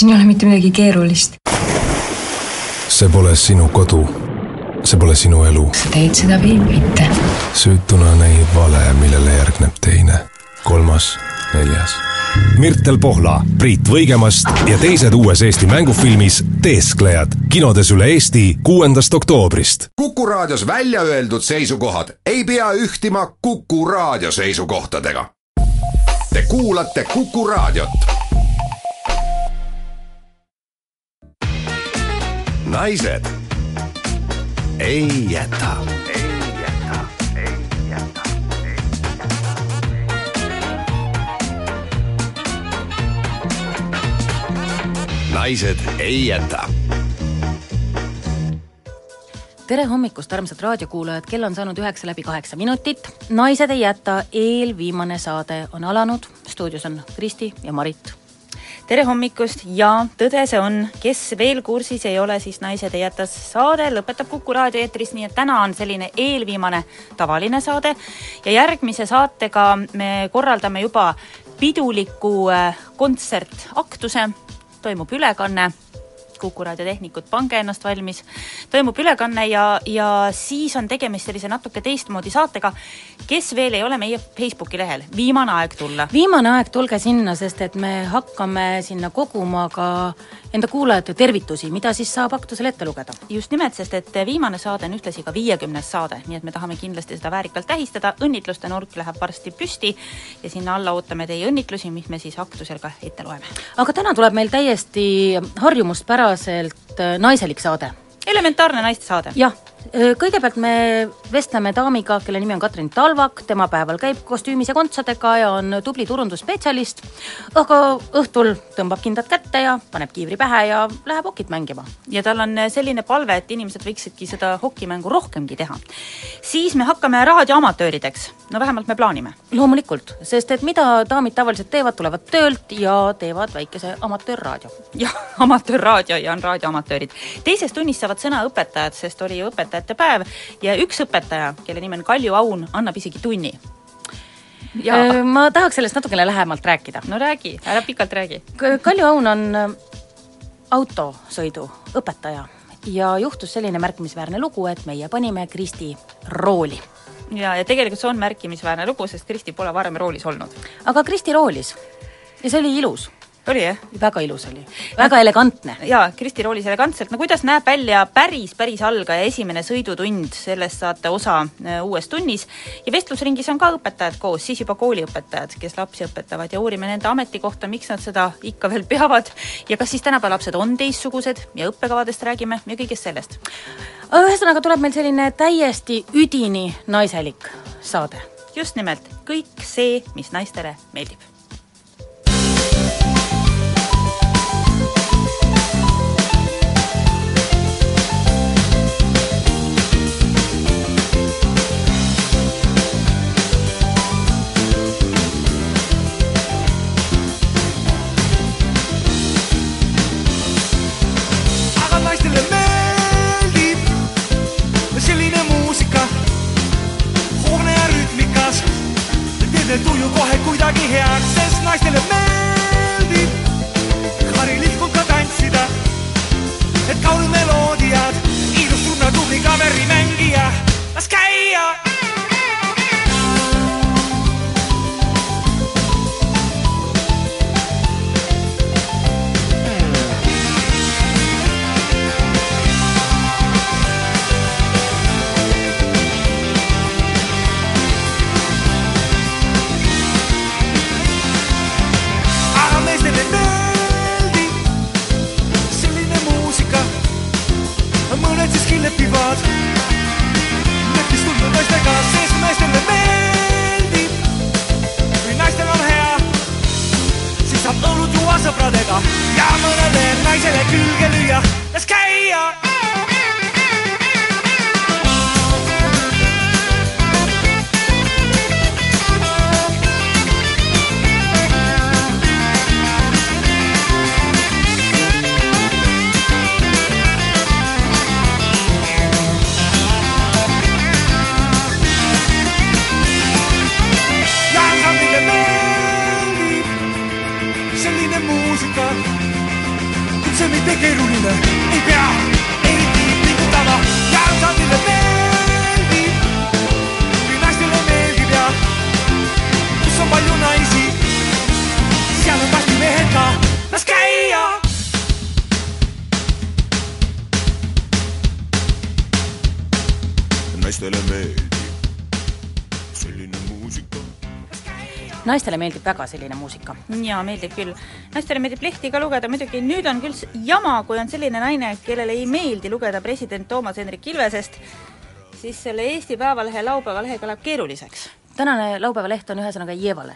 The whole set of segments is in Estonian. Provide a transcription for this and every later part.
siin ei ole mitte midagi keerulist. see pole sinu kodu. see pole sinu elu. sa teed seda või mitte? süütuna näib vale, millele järgneb teine, kolmas, neljas. Mirtel Pohla, Priit Võigemast ja teised uues Eesti mängufilmis Teesklejad kinodes üle Eesti kuuendast oktoobrist. kuku raadios välja öeldud seisukohad ei pea ühtima Kuku raadio seisukohtadega. Te kuulate Kuku raadiot naised ei jäta. naised ei jäta. tere hommikust, armsad raadiokuulajad, kell on saanud üheksa läbi kaheksa minutit. naised ei jäta, eelviimane saade on alanud. stuudios on Kristi ja Marit tere hommikust ja tõde see on, kes veel kursis ei ole, siis Naised ei jäta saade lõpetab Kuku raadio eetris, nii et täna on selline eelviimane tavaline saade. Ja järgmise saatega me korraldame juba piduliku äh, kontsertaktuse, toimub ülekanne Kuku raadio tehnikud, pange ennast valmis. toimub ülekanne ja, ja siis on tegemist sellise natuke teistmoodi saatega. kes veel ei ole meie Facebooki lehel, viimane aeg tulla. viimane aeg, tulge sinna, sest et me hakkame sinna koguma ka enda kuulajate tervitusi, mida siis saab aktusel ette lugeda. just nimelt, sest et viimane saade on ühtlasi ka viiekümnes saade, nii et me tahame kindlasti seda väärikalt tähistada, õnnitluste nurk läheb varsti püsti ja sinna alla ootame teie õnnitlusi, mis me siis aktusel ka ette loeme. aga täna tuleb meil täiesti harjumuspäraselt äh, naiselik saade elementaarne naiste saade. jah, kõigepealt me vestleme daamiga, kelle nimi on Katrin Talvak, tema päeval käib kostüümis ja kontsadega ja on tubli turundusspetsialist, aga õhtul tõmbab kindad kätte ja paneb kiivri pähe ja läheb hokit mängima. ja tal on selline palve, et inimesed võiksidki seda hokimängu rohkemgi teha. siis me hakkame raadioamatöörideks, no vähemalt me plaanime. loomulikult, sest et mida daamid tavaliselt teevad, tulevad töölt ja teevad väikese amatöörraadio. jah, amatöörraadio ja on raadioamatöörid. teises tunnis saavad sõna õpetajad, sest oli ju õpetajate päev ja üks õpetaja, kelle nimi on Kalju Aun, annab isegi tunni. Ja. ma tahaks sellest natukene lähemalt rääkida. no räägi, ära pikalt räägi. Kalju Aun on autosõidu õpetaja ja juhtus selline märkimisväärne lugu, et meie panime Kristi rooli. ja, ja tegelikult see on märkimisväärne lugu, sest Kristi pole varem roolis olnud. aga Kristi roolis ja see oli ilus oli jah? väga ilus oli, väga elegantne. jaa, Kristi roolis elegantselt, no kuidas näeb välja päris, päris algaja esimene sõidutund, sellest saate osa äh, uues tunnis, ja vestlusringis on ka õpetajad koos, siis juba kooliõpetajad, kes lapsi õpetavad ja uurime nende ametikohta, miks nad seda ikka veel peavad ja kas siis tänapäeva lapsed on teistsugused ja õppekavadest räägime ja kõigest sellest. ühesõnaga tuleb meil selline täiesti üdini naiselik saade. just nimelt, kõik see, mis naistele meeldib kohe kuidagi heaks, aga siis meestele meeldib, kui naistel on hea, siis saab õlut juua sõpradega ja mõnele naisele külge lüüa, las käia keeruline, ei pea eriti pingutama. Ja ansambile meeldib, kui naistele meeldib ja kus on palju naisi, seal on varsti mehed ka, las käia! Naistele meeldib naistele meeldib väga selline muusika. jaa, meeldib küll. naistele meeldib lehti ka lugeda muidugi, nüüd on küll jama, kui on selline naine, kellele ei meeldi lugeda president Toomas Hendrik Ilvesest, siis selle Eesti Päevalehe laupäeva lehega läheb keeruliseks tänane laupäeva leht on ühesõnaga Jevale.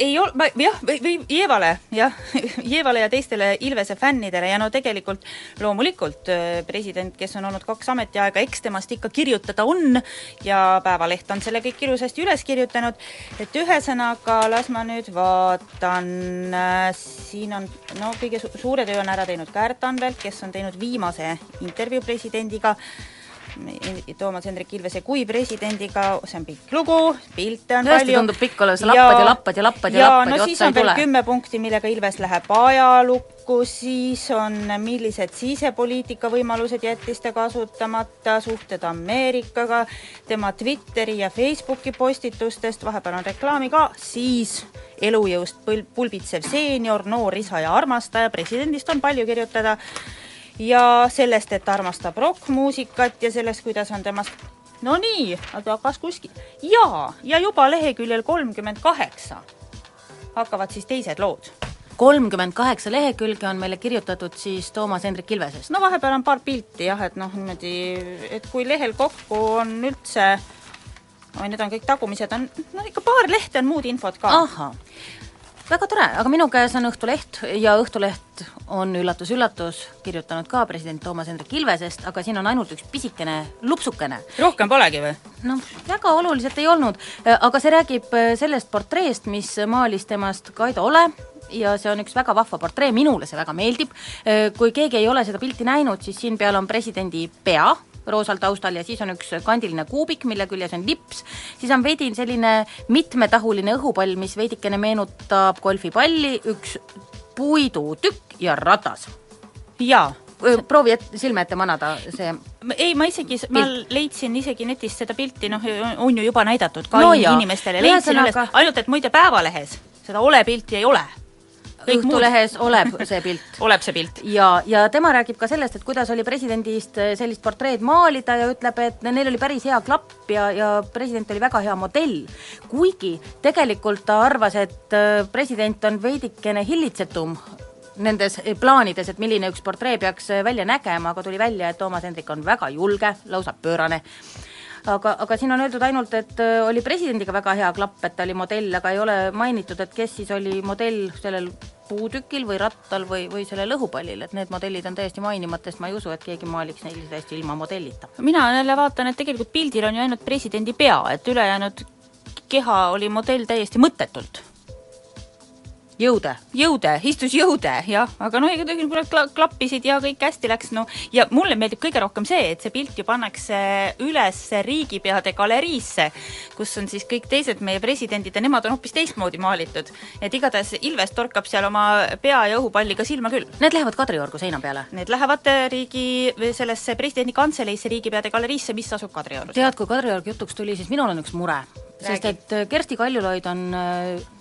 Ei ol-, ma jah, või, või Jeevale, jah, Jeevale ja teistele Ilvese fännidele ja no tegelikult loomulikult äh, president, kes on olnud kaks ametiaega, eks temast ikka kirjutada on ja Päevaleht on selle kõik ilusasti üles kirjutanud, et ühesõnaga las ma nüüd vaatan, siin on no kõige su suure töö on ära teinud Kärt Anvelt, kes on teinud viimase intervjuu presidendiga, Toomas Hendrik Ilvese kui presidendiga, see on pikk lugu, pilte on Tõesti palju. tundub pikk olevat, lappad ja lappad ja lappad ja lappad no ja siis otsa on ei veel tule. kümme punkti, millega Ilves läheb ajalukku, siis on, millised sisepoliitika võimalused jättis ta kasutamata, suhted Ameerikaga, tema Twitteri ja Facebooki postitustest, vahepeal on reklaami ka, siis elujõust põl-, pulbitsev seenior, noor isa ja armastaja, presidendist on palju kirjutada, ja sellest, et ta armastab rokkmuusikat ja sellest, kuidas on temast no nii, aga kas kuskil, jaa, ja juba leheküljel kolmkümmend kaheksa hakkavad siis teised lood. kolmkümmend kaheksa lehekülge on meile kirjutatud siis Toomas Hendrik Ilvesest. no vahepeal on paar pilti jah, et noh, niimoodi, et kui lehel kokku on üldse oi, need on kõik tagumised, on no ikka paar lehte on muud infot ka. ahah, väga tore, aga minu käes on Õhtuleht ja Õhtuleht on üllatus-üllatus kirjutanud ka president Toomas Hendrik Ilvesest, aga siin on ainult üks pisikene lupsukene. rohkem polegi või? noh, väga oluliselt ei olnud, aga see räägib sellest portreest, mis maalis temast Kaido Ole ja see on üks väga vahva portree, minule see väga meeldib. kui keegi ei ole seda pilti näinud, siis siin peal on presidendi pea, roosal taustal ja siis on üks kandiline kuubik, mille küljes on lips, siis on veidi selline mitmetahuline õhupall, mis veidikene meenutab golfipalli, üks puidutükk ja ratas. jaa. proovi et, silme ette manada see. Ei, ma isegi, ma leidsin isegi netist seda pilti, noh, on ju juba näidatud ka no inimestele, leidsin üles, ainult et muide Päevalehes seda ole pilti ei ole Õhtulehes oleb see pilt oleb see pilt. ja, ja tema räägib ka sellest, et kuidas oli presidendist sellist portreed maalida ja ütleb, et neil oli päris hea klapp ja, ja president oli väga hea modell. kuigi tegelikult ta arvas, et president on veidikene hillitsetum nendes plaanides, et milline üks portree peaks välja nägema, aga tuli välja, et Toomas Hendrik on väga julge, lausa pöörane aga, aga siin on öeldud ainult, et oli presidendiga väga hea klapp, et ta oli modell, aga ei ole mainitud, et kes siis oli modell sellel puutükil või rattal või, või sellel õhupallil, et need modellid on täiesti mainimata, sest ma ei usu, et keegi maaliks neil täiesti ilma modellita. mina jälle vaatan, et tegelikult pildil on ju ainult presidendi pea, et ülejäänud keha oli modell täiesti mõttetult jõude. jõude, istus jõude, jah, aga noh, kurat kla-, klappisid ja kõik hästi läks, no ja mulle meeldib kõige rohkem see, et see pilt ju pannakse üles riigipeade galeriisse, kus on siis kõik teised meie presidendid ja nemad on hoopis teistmoodi maalitud. et igatahes Ilves torkab seal oma pea ja õhupalliga silma küll. Need lähevad Kadriorgu seina peale? Need lähevad riigi, sellesse presidendi kantseleisse, riigipeade galeriisse, mis asub Kadriorus. tead, kui Kadriorg jutuks tuli, siis minul on üks mure sest et Kersti Kaljulaid on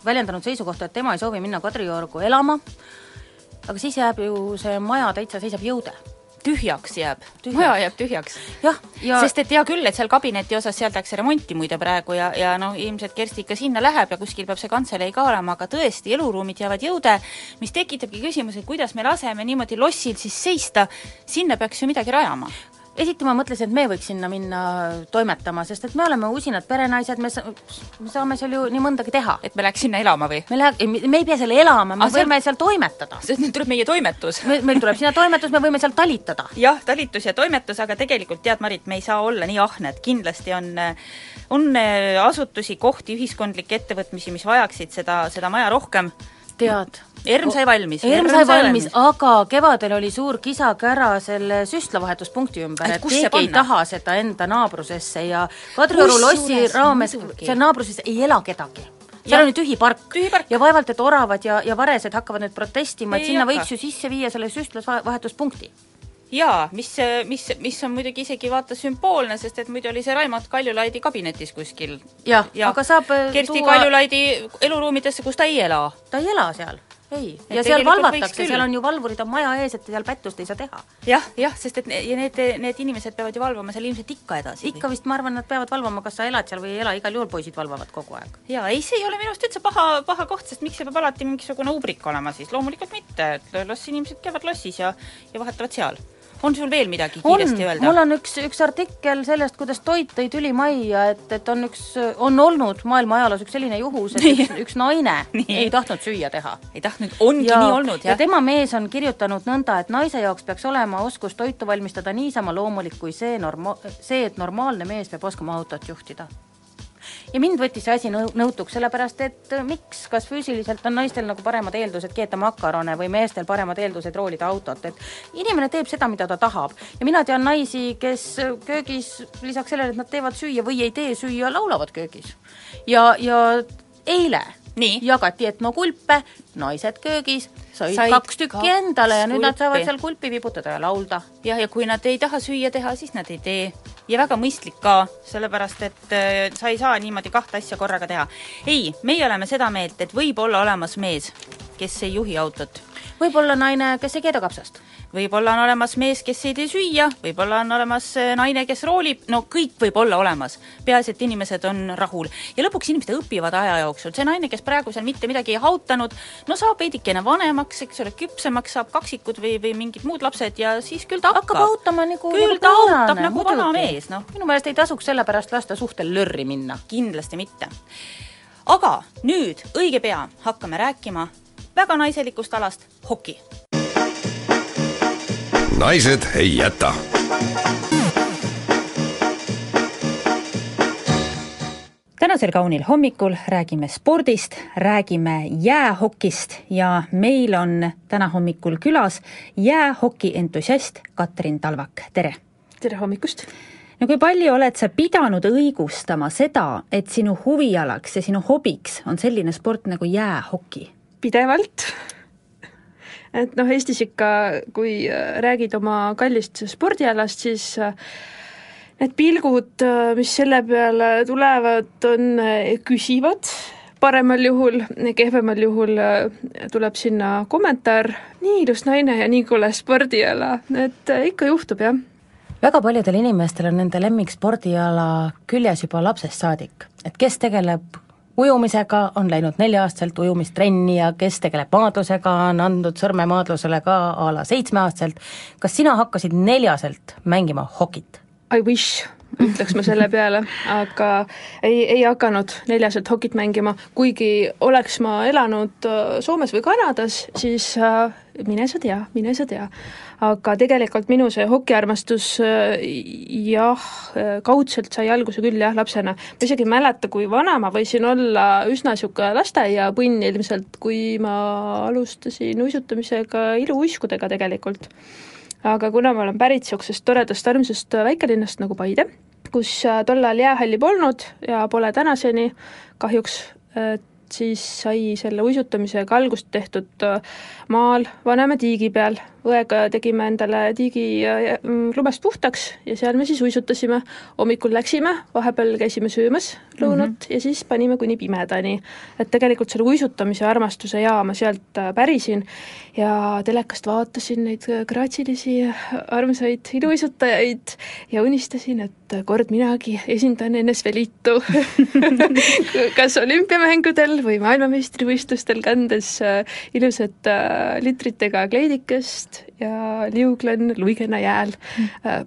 väljendanud seisukohta, et tema ei soovi minna Kadriorgu elama, aga siis jääb ju see maja täitsa, seisab jõude. tühjaks jääb, maja jääb tühjaks. jah, ja sest et hea küll, et seal kabineti osas seal tehakse remonti muide praegu ja, ja noh, ilmselt Kersti ikka sinna läheb ja kuskil peab see kantselei ka olema, aga tõesti, eluruumid jäävad jõude, mis tekitabki küsimuse, kuidas me laseme niimoodi lossil siis seista, sinna peaks ju midagi rajama esiti ma mõtlesin, et me võiks sinna minna toimetama, sest et me oleme usinad perenaised, me, sa, me saame seal ju nii mõndagi teha. et me läheks sinna elama või? me lähe-, me ei pea seal elama, me ah, võime seal toimetada. sest nüüd tuleb meie toimetus me,. meil tuleb sinna toimetus, me võime seal talitada. jah, talitus ja toimetus, aga tegelikult tead, Marit, me ei saa olla nii ahned, kindlasti on on asutusi, kohti, ühiskondlikke ettevõtmisi, mis vajaksid seda, seda maja rohkem. Tead. ERM sai valmis. ERM sai valmis, aga kevadel oli suur kisa-kära selle süstlavahetuspunkti ümber, et keegi ei taha seda enda naabrusesse ja Kadrioru lossi raames seal naabruses ei ela kedagi. Seal on ju tühi park. Ja vaevalt, et oravad ja, ja varesed hakkavad nüüd protestima, et sinna võiks ju sisse viia selle süstlasvahetuspunkti. Jaa, mis, mis, mis on muidugi isegi vaata sümboolne, sest et muidu oli see Raimond Kaljulaidi kabinetis kuskil. jah ja., aga saab äh, Kersti tuua Kaljulaidi eluruumidesse, kus ta ei ela. ta ei ela seal, ei. Ja seal valvatakse, seal on ju valvurid on maja ees, et seal pättust ei saa teha. jah, jah, sest et ja need, need inimesed peavad ju valvama seal ilmselt ikka edasi. ikka vist ma arvan, nad peavad valvama, kas sa elad seal või ei ela, igal juhul poisid valvavad kogu aeg. jaa, ei, see ei ole minu arust üldse paha, paha koht, sest miks see peab alati mingisugune ubrik olema siis, loomulikult mitte, et las inimesed käivad lossis ja, ja vahetavad seal. On sul veel midagi on, kiiresti öelda? mul on üks, üks artikkel sellest, kuidas toit tõi tüli majja, et, et on üks, on olnud maailma ajaloos üks selline juhus, et üks, üks naine Nii. ei tahtnud süüa teha. ei tahtnud, ongi ja, nii olnud, ja jah? tema mees on kirjutanud nõnda, et naise jaoks peaks olema oskus toitu valmistada niisama loomulik kui see norma-, see, et normaalne mees peab oskama autot juhtida. Ja mind võttis see asi nõu-, nõutuks, sellepärast et äh, miks, kas füüsiliselt on naistel nagu paremad eeldused keeta makarone või meestel paremad eeldused roolida autot, et inimene teeb seda, mida ta tahab. ja mina tean naisi, kes äh, köögis lisaks sellele, et nad teevad süüa või ei tee süüa, laulavad köögis. ja, ja eile Nii. jagati etnokulpe, naised köögis, said, kaks tükki kaks endale ja nüüd nad saavad kulpi. seal kulpi vibutada ja laulda. jah, ja kui nad ei taha süüa teha, siis nad ei tee. Ja väga mõistlik ka, sellepärast et äh, sa ei saa niimoodi kahte asja korraga teha. ei, meie oleme seda meelt, et võib olla olemas mees, kes ei juhi autot. võib-olla naine, kes ei keeda kapsast. Võib-olla on olemas mees, kes ei tee süüa, võib-olla on olemas äh, naine, kes roolib, no kõik võib olla olemas. peaasi, et inimesed on rahul. ja lõpuks inimesed õpivad aja jooksul, see naine, kes praegu seal mitte midagi ei hautanud, no saab veidikene vanemaks, eks ole, küpsemaks, saab kaksikud või, või mingid muud lapsed ja siis küll ta hakkab autama nagu küll nagu ta pöörane, autab nagu vana mees, noh. minu meelest ei tasuks sellepärast lasta suhtel lörri minna. kindlasti mitte. aga nüüd õige pea hakkame rääkima väga naiselikust alast, hoki. Naised ei jäta. tänasel kaunil hommikul räägime spordist, räägime jäähokist ja meil on täna hommikul külas jäähoki entusiast Katrin Talvak, tere! tere hommikust! no kui palju oled sa pidanud õigustama seda, et sinu huvialaks ja sinu hobiks on selline sport nagu jäähoki? pidevalt. Et noh, Eestis ikka, kui äh, räägid oma kallist spordialast, siis äh, need pilgud, mis selle peale tulevad, on äh, küsivad, paremal juhul, kehvemal juhul äh, tuleb sinna kommentaar, nii ilus naine ja nii kole spordiala, et äh, ikka juhtub, jah. Väga paljudel inimestel on nende lemmikspordiala küljes juba lapsest saadik, et kes tegeleb ujumisega, on läinud nelja-aastaselt ujumistrenni ja kes tegeleb maadlusega, on andnud sõrme maadlusele ka a la seitsmeaastaselt. kas sina hakkasid neljaselt mängima hokit? I wish, ütleks ma selle peale, aga ei, ei hakanud neljaselt hokit mängima, kuigi oleks ma elanud äh, Soomes või Kanadas, siis äh, mine sa tea, mine sa tea. aga tegelikult minu see hokiarmastus äh, jah, kaudselt sai alguse küll jah, lapsena. ma isegi ei mäleta, kui vana ma võisin olla, üsna niisugune lasteaiapõnn ilmselt, kui ma alustasin uisutamisega iluuiskudega tegelikult aga kuna ma olen pärit niisugusest toredast armsast väikelinnast nagu Paide, kus äh, tol ajal jäähalli polnud ja pole tänaseni kahjuks, et siis sai selle uisutamisega algust tehtud äh, maal Vanemäe tiigi peal. Õega tegime endale tiigi äh, mm, lumest puhtaks ja seal me siis uisutasime. hommikul läksime, vahepeal käisime söömas lõunat mm -hmm. ja siis panime kuni pimedani. et tegelikult selle uisutamise armastuse jaa ma sealt äh, pärisin ja telekast vaatasin neid graatsilisi armsaid iluuisutajaid ja unistasin, et kord minagi esindan NSV Liitu kas olümpiamängudel või maailmameistrivõistlustel, kandes äh, ilusat äh, litritega kleidikest ja liuglen luigena jääl.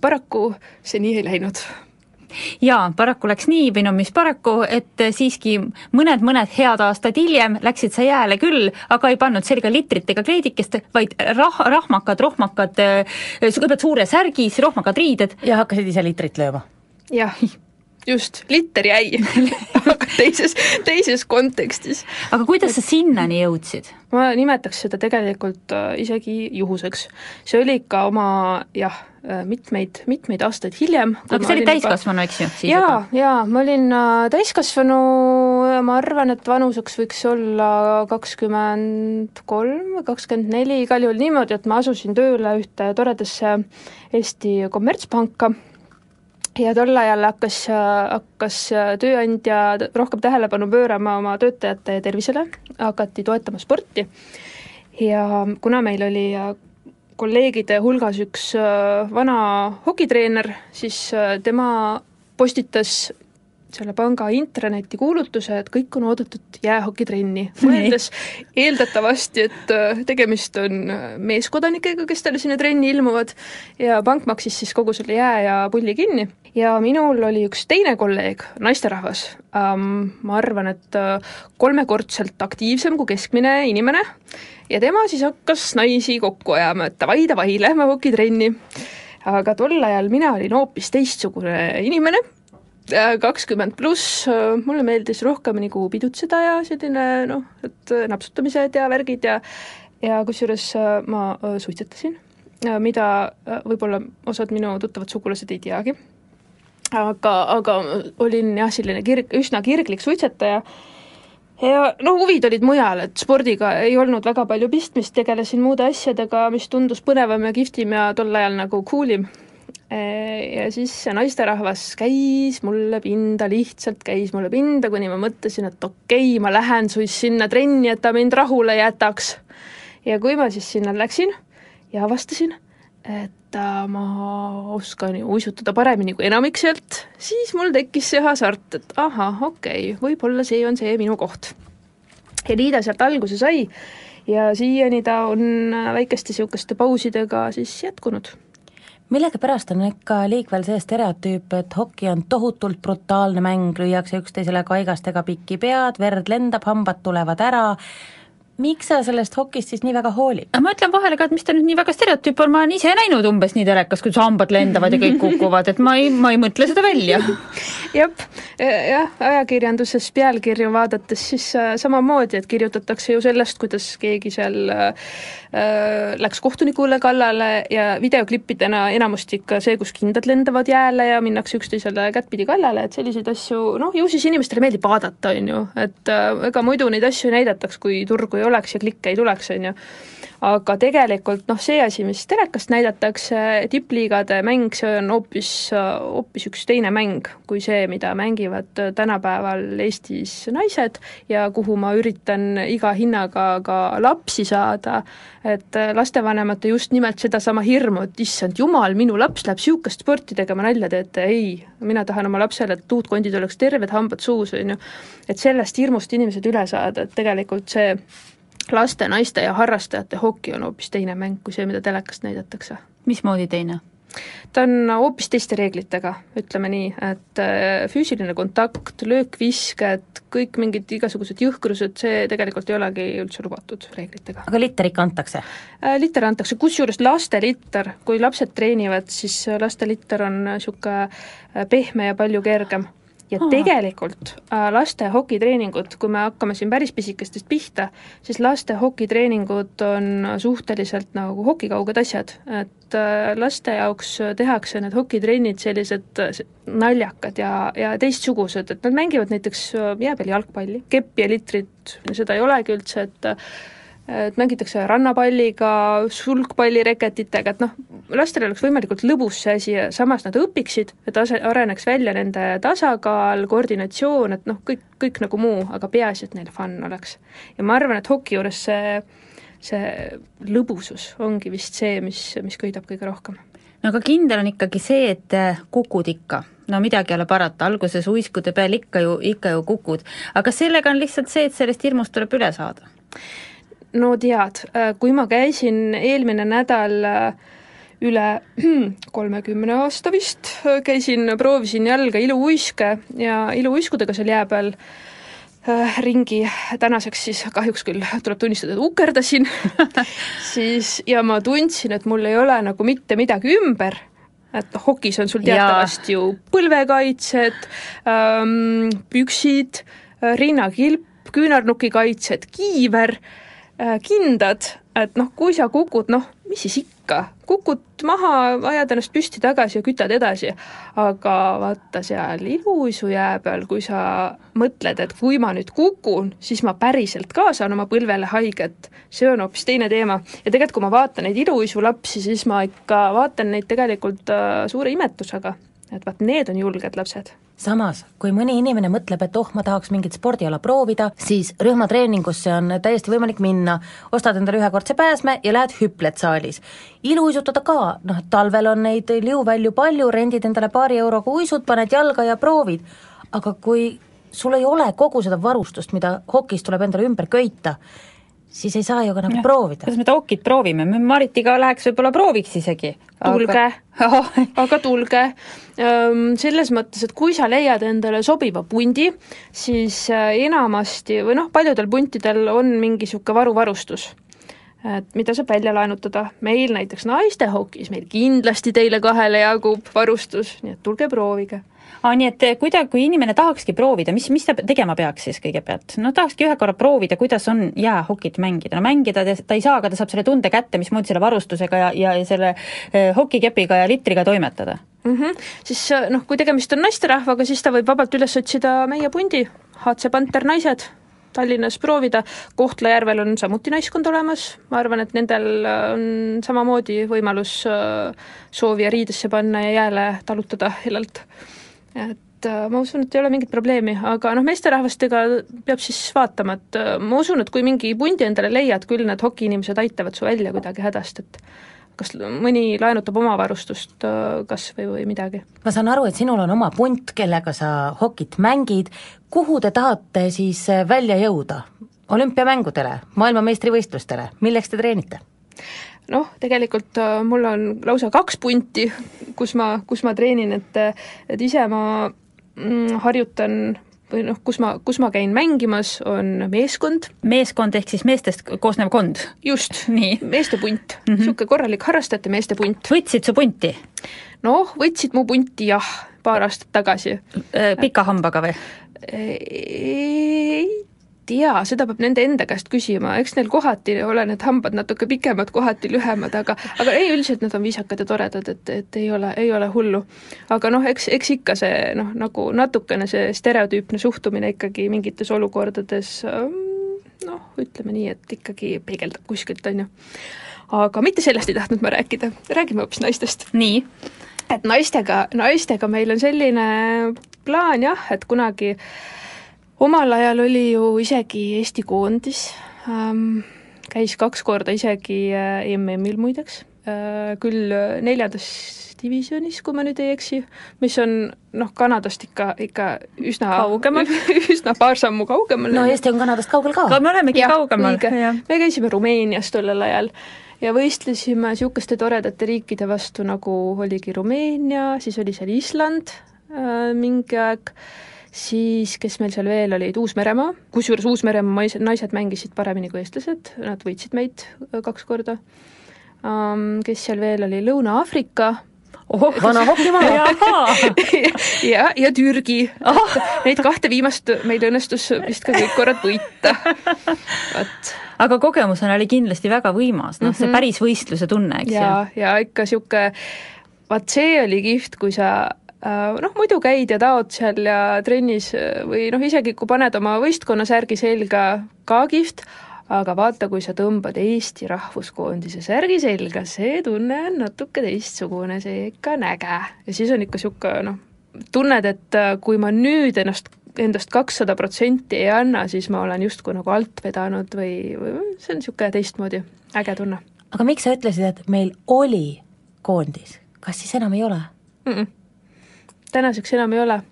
paraku see nii ei läinud jaa, paraku läks nii või no mis paraku, et siiski mõned-mõned head aastad hiljem läksid sa jääle küll, aga ei pannud selga litritega kleidikest, vaid rah-, rahmakad, rohmakad, kõigepealt suure särgis, rohmakad riided. ja hakkasid ise litrit lööma? jah, just, liter jäi aga teises, teises kontekstis. aga kuidas sa sinnani jõudsid? ma nimetaks seda tegelikult äh, isegi juhuseks. see oli ikka oma jah, mitmeid, mitmeid aastaid hiljem. aga sa olid täiskasvanu, eks ju? jaa, jaa, ma olin äh, täiskasvanu, ma arvan, et vanuseks võiks olla kakskümmend kolm või kakskümmend neli, igal juhul niimoodi, et ma asusin tööle ühte toredasse Eesti kommertspanka ja tol ajal hakkas, hakkas tööandja rohkem tähelepanu pöörama oma töötajate tervisele, hakati toetama sporti. Ja kuna meil oli kolleegide hulgas üks vana hokitreener, siis tema postitas selle panga intraneti kuulutuse, et kõik on oodatud jäähokitrenni, mõeldes eeldatavasti, et äh, tegemist on äh, meeskodanikega, kes talle sinna trenni ilmuvad ja pank maksis siis kogu selle jää ja pulli kinni. ja minul oli üks teine kolleeg, naisterahvas. Ähm,, ma arvan, et äh, kolmekordselt aktiivsem kui keskmine inimene, ja tema siis hakkas naisi kokku ajama, et davai, davai, lähme hokitrenni. Aga tol ajal mina olin hoopis teistsugune inimene kakskümmend pluss, äh, mulle meeldis rohkem nagu pidutseda ja selline noh, et äh, napsutamised ja värgid ja ja kusjuures ma suitsetasin, mida võib-olla osad minu tuttavad sugulased ei teagi, aga, aga olin jah, selline kirg, üsna kirglik suitsetaja. Ja no huvid olid mujal, et spordiga ei olnud väga palju pistmist, tegelesin muude asjadega, mis tundus põnevam ja kihvtim ja tol ajal nagu cool im Äh, ja siis see naisterahvas käis mulle pinda, lihtsalt käis mulle pinda, kuni ma mõtlesin, et okei okay,, ma lähen siis sinna trenni, et ta mind rahule jätaks. ja kui ma siis sinna läksin ja avastasin, et äh, ma oskan ju uisutada paremini kui enamik sealt, siis mul tekkis see hasart, et ahah, okei okay,, võib-olla see on see minu koht. ja nii ta sealt alguse sai ja siiani ta on väikeste niisuguste pausidega siis jätkunud millegipärast on ikka liikvel see stereotüüp, et hoki on tohutult brutaalne mäng, lüüakse üksteisele kaigastega pikki pead, verd lendab, hambad tulevad ära, miks sa sellest hokist siis nii väga hoolid? ma ütlen vahele ka, et mis ta nüüd nii väga stereotüüp on, ma olen ise näinud umbes nii telekas, kuidas hambad lendavad ja kõik kukuvad, et ma ei, ma ei mõtle seda välja. jah, jah, ajakirjanduses pealkirju vaadates siis äh, samamoodi, et kirjutatakse ju sellest, kuidas keegi seal äh, läks kohtunikule kallale ja videoklippidena enamasti ikka see, kus kindad lendavad jääle ja minnakse üksteisele kättpidi kallale, et selliseid asju noh, ju siis inimestele meeldib vaadata, on ju, et äh, ega muidu neid asju ei näidataks, kui turgu ei oleks ja klikke ei tuleks, on ju. aga tegelikult noh, see asi, mis telekast näidatakse, tippliigade mäng, see on hoopis, hoopis üks teine mäng kui see, mida mängivad tänapäeval Eestis naised ja kuhu ma üritan iga hinnaga ka lapsi saada, et lastevanemate just nimelt sedasama hirmu, et issand jumal, minu laps läheb niisugust sporti tegema, nalja teete, ei, mina tahan oma lapsele, et luutkondid oleks terved, hambad suus, on ju. et sellest hirmust inimesed üle saada, et tegelikult see laste, naiste ja harrastajate hoki on hoopis teine mäng kui see, mida telekast näidatakse. mismoodi teine? ta on hoopis teiste reeglitega, ütleme nii, et äh, füüsiline kontakt, löökvisked, kõik mingid igasugused jõhkrused, see tegelikult ei olegi üldse lubatud reeglitega. aga litter ikka antakse? Äh, litter antakse, kusjuures lastelitter, kui lapsed treenivad, siis lastelitter on niisugune äh, pehme ja palju kergem ja Aha. tegelikult äh, laste hokitreeningud, kui me hakkame siin päris pisikestest pihta, siis laste hokitreeningud on suhteliselt nagu hokikauged asjad, et äh, laste jaoks tehakse need hokitrennid sellised äh, naljakad ja, ja teistsugused, et nad mängivad näiteks jääpeal jalgpalli, keppi ja litrit, seda ei olegi üldse, et et mängitakse rannapalliga, sulgpallireketitega, et noh, lastel oleks võimalikult lõbus see asi ja samas nad õpiksid, et ase-, areneks välja nende tasakaal, koordinatsioon, et noh, kõik, kõik nagu muu, aga peaasi, et neil fun oleks. ja ma arvan, et hoki juures see, see lõbusus ongi vist see, mis, mis köidab kõige rohkem. no aga kindel on ikkagi see, et äh, kukud ikka no midagi ei ole parata, alguses uiskude peal ikka ju, ikka ju kukud, aga sellega on lihtsalt see, et sellest hirmust tuleb üle saada no tead, äh, kui ma käisin eelmine nädal äh, üle kolmekümne aasta vist, äh, käisin, proovisin jalga iluuiske ja iluuiskudega seal jää peal ringi, tänaseks siis kahjuks küll tuleb tunnistada, et ukerdasin. Siis ja ma tundsin, et mul ei ole nagu mitte midagi ümber, et hokis on sul teatavasti ju põlvekaitsed ähm,, püksid, rinnakilp, küünarnukikaitsed, kiiver. äh,, Äh, kindad, et noh, kui sa kukud, noh, mis siis ikka, kukud maha, ajad ennast püsti tagasi ja kütad edasi. aga vaata seal iluuisujää peal, kui sa mõtled, et kui ma nüüd kukun, siis ma päriselt ka saan oma põlvele haiget, see on hoopis teine teema. ja tegelikult, kui ma vaatan neid iluuisulapsi, siis ma ikka vaatan neid tegelikult äh, suure imetlusega. Et vaat need on julged lapsed samas, kui mõni inimene mõtleb, et oh, ma tahaks mingit spordiala proovida, siis rühmatreeningusse on täiesti võimalik minna, ostad endale ühekordse pääsme ja lähed hüpled saalis. iluuisutada ka, noh, talvel on neid liuvälju palju, rendid endale paari euroga uisud, paned jalga ja proovid. aga kui sul ei ole kogu seda varustust, mida hokis tuleb endale ümber köita, siis ei saa ju ka nagu ja. proovida. kuidas me Taukit proovime, me Maritiga läheks võib-olla prooviks isegi. tulge aga... aga tulge. Selles mõttes, et kui sa leiad endale sobiva pundi, siis äh, enamasti või noh, paljudel puntidel on mingi niisugune varuvarustus et mida saab välja laenutada, meil näiteks naistehokis, meil kindlasti teile kahele jagub varustus, nii et tulge proovige aa, nii et kuida-, kui inimene tahakski proovida, mis, mis ta tegema peaks siis kõigepealt? no tahakski ühe korra proovida, kuidas on jäähokit mängida, no mängida ta, ei saa, aga ta saab selle tunde kätte, mismoodi selle varustusega ja, ja selle eh, hokikepiga ja litriga toimetada mm. -hmm. Siis noh, kui tegemist on naisterahvaga, siis ta võib vabalt üles otsida meie pundi, HC Panter naised, Tallinnas proovida, Kohtla-Järvel on samuti naiskond olemas, ma arvan, et nendel on samamoodi võimalus soovija riidesse panna ja jääle talutada hellalt et äh, ma usun, et ei ole mingit probleemi, aga noh, meesterahvastega peab siis vaatama, et äh, ma usun, et kui mingi pundi endale leiad, küll need hokiinimesed aitavad su välja kuidagi hädast, et kas mõni laenutab oma varustust äh, kas või, või midagi. ma saan aru, et sinul on oma punt, kellega sa hokit mängid, kuhu te tahate siis välja jõuda? olümpiamängudele, maailmameistrivõistlustele, milleks te treenite? Noh, tegelikult äh, mul on lausa kaks punti, kus ma, kus ma treenin, et et ise ma mm, harjutan või noh, kus ma, kus ma käin mängimas, on meeskond. meeskond ehk siis meestest koosnev kond? just, meeste punt mm, niisugune -hmm. korralik harrastajate meeste punt. võtsid su punti? noh, võtsid mu punti jah, paar aastat tagasi. Äh, pika hambaga või? ei tea, seda peab nende enda käest küsima, eks neil kohati ole need hambad natuke pikemad, kohati lühemad, aga aga ei, üldiselt nad on viisakad ja toredad, et, et ei ole, ei ole hullu. aga noh, eks, eks ikka see noh, nagu natukene see stereotüüpne suhtumine ikkagi mingites olukordades ähm, noh, ütleme nii, et ikkagi peegeldab kuskilt, on ju. aga mitte sellest ei tahtnud ma rääkida, räägime hoopis naistest. nii? et naistega, naistega meil on selline plaan jah, et kunagi äh, omal ajal oli ju isegi Eesti koondis ähm,, käis kaks korda isegi äh, MM-il muideks äh,, küll neljandas divisjonis, kui ma nüüd ei eksi, mis on noh, Kanadast ikka, ikka üsna kaugemal üsna paar sammu kaugemal. no Eesti on Kanadast kaugel ka. ka me olemegi ja, kaugemal. me käisime Rumeenias tollel ajal ja võistlesime niisuguste toredate riikide vastu, nagu oligi Rumeenia, siis oli seal Island äh, mingi aeg äh,, siis kes meil seal veel olid, Uus-Meremaa, kusjuures Uus-Meremaa naised, naised mängisid paremini kui eestlased, nad võitsid meid äh, kaks korda. Kes seal veel oli, Lõuna-Aafrika, ohoh, vana hokimaa! Ja, ja Türgi. Oh.. Neid kahte viimast meil õnnestus vist ka kõik korrad võita, vot. aga kogemusena oli kindlasti väga võimas, noh see mhm. päris võistluse tunne, eks ju. ja, ja ikka niisugune, vaat see oli kihvt, kui sa noh, muidu käid ja taod seal ja trennis äh, või noh, isegi kui paned oma võistkonna särgi selga, ka kihvt, aga vaata, kui sa tõmbad Eesti rahvuskoondise särgi selga, see tunne on natuke teistsugune, see ikka on äge. ja siis on ikka niisugune noh, tunned, et äh, kui ma nüüd ennast endast kakssada protsenti ei anna, siis ma olen justkui nagu alt vedanud või, või see on niisugune teistmoodi äge tunne. aga miks sa ütlesid, et meil oli koondis, kas siis enam ei ole mm? -mm tänaseks enam ei ole.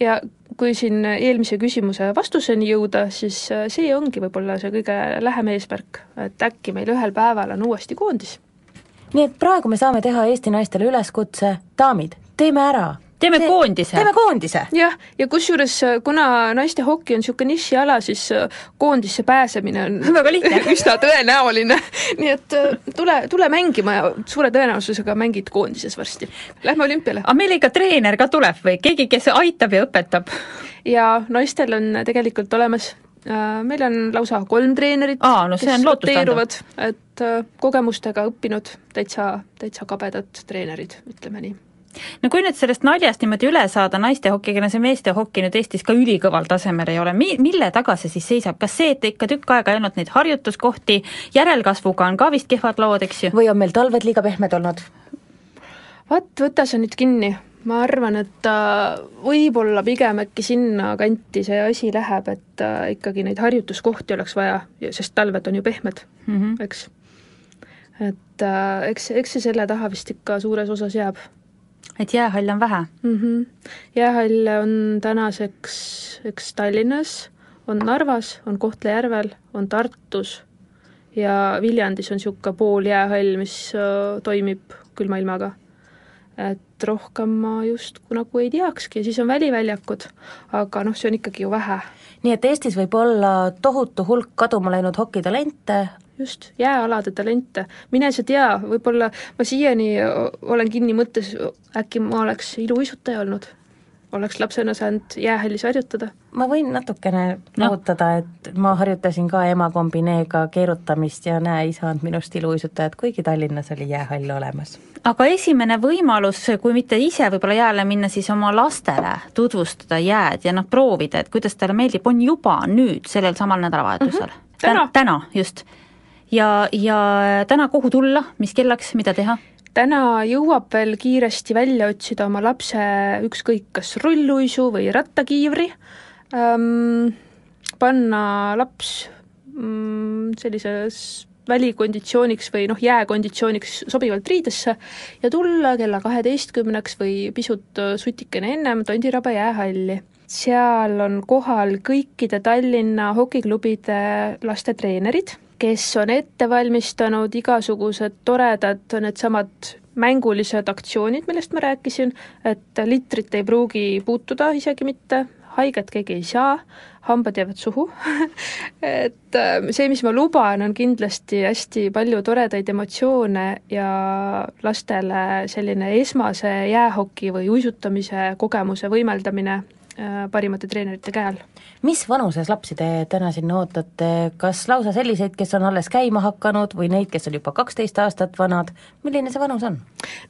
ja kui siin eelmise küsimuse vastuseni jõuda, siis äh, see ongi võib-olla see kõige lähem eesmärk, et äkki meil ühel päeval on uuesti koondis. nii et praegu me saame teha Eesti naistele üleskutse, daamid, teeme ära teeme see, koondise. teeme koondise. jah, ja kusjuures kuna naiste hoki on niisugune nišiala, siis äh, koondisse pääsemine on väga lihtne üsna tõenäoline. nii et äh, tule, tule mängima ja suure tõenäosusega mängid koondises varsti. Lähme olümpiale. aga meil ikka treener ka tuleb või keegi, kes aitab ja õpetab? ja naistel on tegelikult olemas meil on lausa kolm treenerit no see on lootustandev. roteeruvad, et äh, kogemustega õppinud täitsa, täitsa kabedad treenerid, ütleme nii no kui nüüd sellest naljast niimoodi üle saada naiste hoki, kelle see meeste hoki nüüd Eestis ka ülikõval tasemel ei ole, mi-, mille taga see siis seisab, kas see, et ikka tükk aega ei olnud neid harjutuskohti, järelkasvuga on ka vist kehvad lood, eks ju? või on meil talved liiga pehmed olnud? vaat, võta sa nüüd kinni, ma arvan, et võib-olla pigem äkki sinna kanti see asi läheb, et äh, ikkagi neid harjutuskohti oleks vaja, sest talved on ju pehmed mm, -hmm. eks. et äh, eks, eks see selle taha vist ikka suures osas jääb et jäähalle on vähe mm? -hmm. jäähalle on tänaseks, eks Tallinnas, on Narvas, on Kohtla-Järvel, on Tartus ja Viljandis on niisugune pooljäähall, mis äh, toimib külma ilmaga. Et rohkem ma justkui nagu ei teakski ja siis on väliväljakud, aga noh, see on ikkagi ju vähe. nii et Eestis võib olla tohutu hulk kaduma läinud hokitalente, just, jääalade talente, mine sa tea, võib-olla ma siiani olen kinni mõttes, äkki ma oleks iluuisutaja olnud, oleks lapsena saanud jäähallis harjutada. ma võin natukene nahutada no., et ma harjutasin ka ema kombineega keerutamist ja näe, ei saanud minust iluuisutajat, kuigi Tallinnas oli jäähall olemas. aga esimene võimalus, kui mitte ise võib-olla jääle minna, siis oma lastele tutvustada jääd ja noh, proovida, et kuidas talle meeldib, on juba nüüd, sellel samal nädalavahetusel mm. -hmm. täna, täna, just ja, ja täna kuhu tulla, mis kellaks, mida teha? Täna jõuab veel kiiresti välja otsida oma lapse ükskõik kas rulluisu või rattakiivri ähm,, panna laps mm, sellises välikonditsiooniks või noh, jääkonditsiooniks sobivalt riidesse ja tulla kella kaheteistkümneks või pisut sutikene ennem Tondirabe jäähalli. seal on kohal kõikide Tallinna hokiklubide lastetreenerid kes on ette valmistanud igasugused toredad needsamad mängulised aktsioonid, millest ma rääkisin, et litrit ei pruugi puutuda isegi mitte, haiget keegi ei saa, hambad jäävad suhu et äh, see, mis ma luban, on kindlasti hästi palju toredaid emotsioone ja lastele selline esmase jäähoki või uisutamise kogemuse võimeldamine äh, parimate treenerite käel mis vanuses lapsi te täna sinna ootate, kas lausa selliseid, kes on alles käima hakanud või neid, kes on juba kaksteist aastat vanad, milline see vanus on?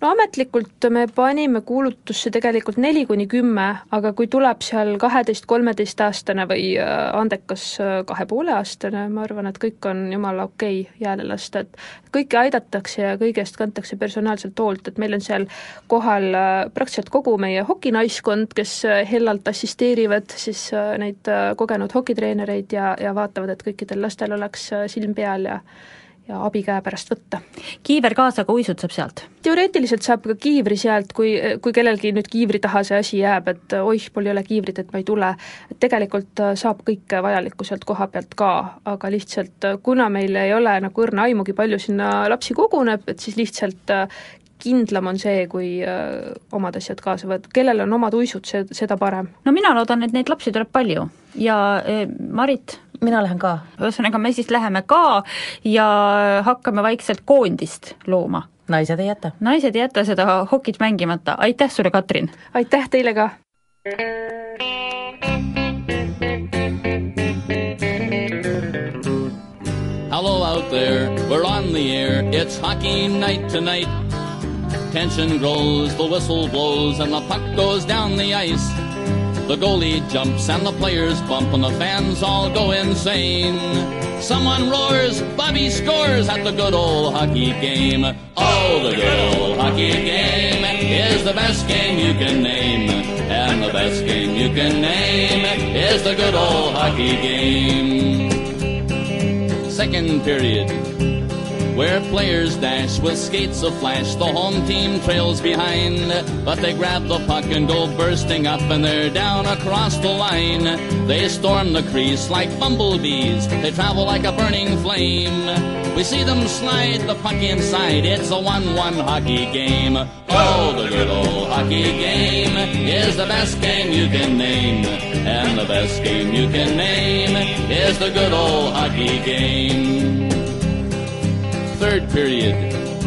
no ametlikult me panime kuulutusse tegelikult neli kuni kümme, aga kui tuleb seal kaheteist-kolmeteistaastane või äh, andekas äh, kahe poole aastane, ma arvan, et kõik on jumala okei okay jääle lasta, et kõiki aidatakse ja kõigest kantakse personaalselt hoolt, et meil on seal kohal äh, praktiliselt kogu meie hokinaiskond, kes hellalt assisteerivad siis neid kogenud hokitreenereid ja, ja vaatavad, et kõikidel lastel oleks äh, silm peal ja ja abi käe pärast võtta. kiiver kaasa, aga uisud saab sealt? teoreetiliselt saab ka kiivri sealt, kui, kui kellelgi nüüd kiivri taha see asi jääb, et oih, mul ei ole kiivrit, et ma ei tule, et tegelikult äh, saab kõike vajalikku sealt koha pealt ka, aga lihtsalt äh, kuna meil ei ole nagu õrna aimugi, palju sinna lapsi koguneb, et siis lihtsalt kindlam on see, kui äh, omad asjad kaasa võtta, kellel on omad uisud, see, seda parem. no mina loodan, et neid lapsi tuleb palju ja äh, Marit? mina lähen ka. ühesõnaga, me siis läheme ka ja hakkame vaikselt koondist looma. naised ei jäta. naised ei jäta seda hokit mängimata, aitäh sulle, Katrin! aitäh teile ka! Hello out there, we're on the air, it's hockey night tonight. Tension grows, the whistle blows, and the puck goes down the ice. The goalie jumps and the players bump, and the fans all go insane. Someone roars, Bobby scores at the good old hockey game. Oh, the good old hockey game is the best game you can name. And the best game you can name is the good old hockey game. Second period where players dash with skates of flash. The home team trails behind, but they grab the puck and go bursting up, and they're down across the line. They storm the crease like bumblebees, they travel like a burning flame. We see them slide the puck inside, it's a 1 1 hockey game. Oh, the good old hockey game is the best game you can name. And the best game you can name is the good old hockey game period.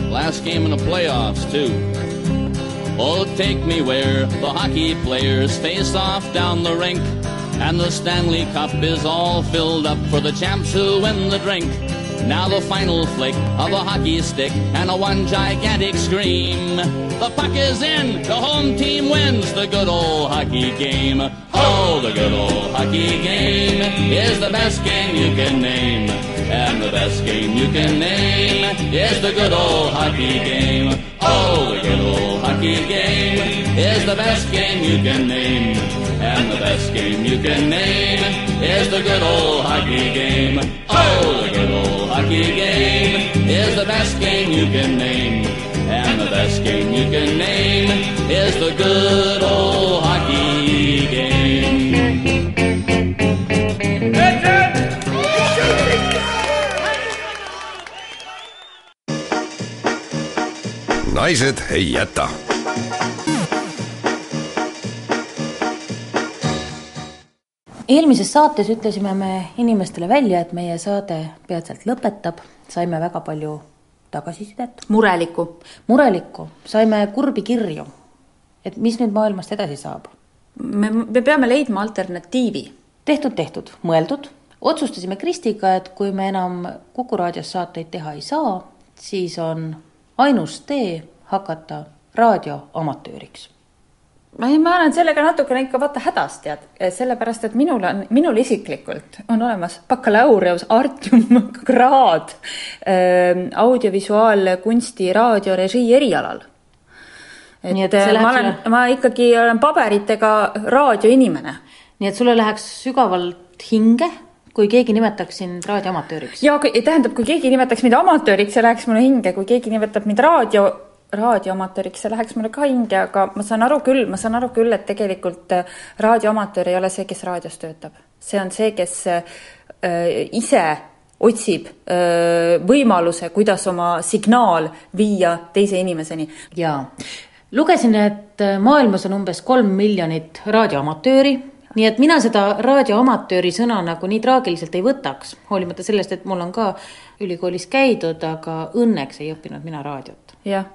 Last game in the playoffs, too. Oh, take me where the hockey players face off down the rink. And the Stanley Cup is all filled up for the champs who win the drink. Now the final flick of a hockey stick and a one gigantic scream. The puck is in, the home team wins the good old hockey game. Oh, the good old hockey game is the best game you can name. And the best game you can name is the good old hockey game. Oh, the good old hockey game is the best game you can name. And the best game you can name is the good old hockey game. Oh, the good old hockey game is the best game you can name. And the best game you can name is the good old hockey game. Naised ei jäta eelmises saates ütlesime me inimestele välja, et meie saade peatselt lõpetab, saime väga palju tagasisidet. murelikku. murelikku, saime kurbi kirju. et mis nüüd maailmast edasi saab? me, me peame leidma alternatiivi. tehtud, tehtud, mõeldud. otsustasime Kristiga, et kui me enam Kuku raadios saateid teha ei saa, siis on ainus tee hakata raadioamatööriks ma ei, ma olen sellega natukene ikka vaata hädas, tead, sellepärast et minul on, minul isiklikult on olemas bakalaureus artium kraad äh, audiovisuaalkunsti raadiorežii erialal. et, Nii et läheb ma olen, ma ikkagi olen paberitega raadioinimene. nii et sulle läheks sügavalt hinge, kui keegi nimetaks sind raadioamatööriks. ja kui, tähendab, kui keegi nimetaks mind amatööriks, see läheks mulle hinge, kui keegi nimetab mind raadio, raadioamatööriks, see läheks mulle ka hinge, aga ma saan aru küll, ma saan aru küll, et tegelikult äh, raadioamatöör ei ole see, kes raadios töötab. see on see, kes äh, ise otsib äh, võimaluse, kuidas oma signaal viia teise inimeseni. jaa, lugesin, et maailmas on umbes kolm miljonit raadioamatööri, nii et mina seda raadioamatööri sõna nagu nii traagiliselt ei võtaks, hoolimata sellest, et mul on ka ülikoolis käidud, aga õnneks ei õppinud mina raadiot. jah,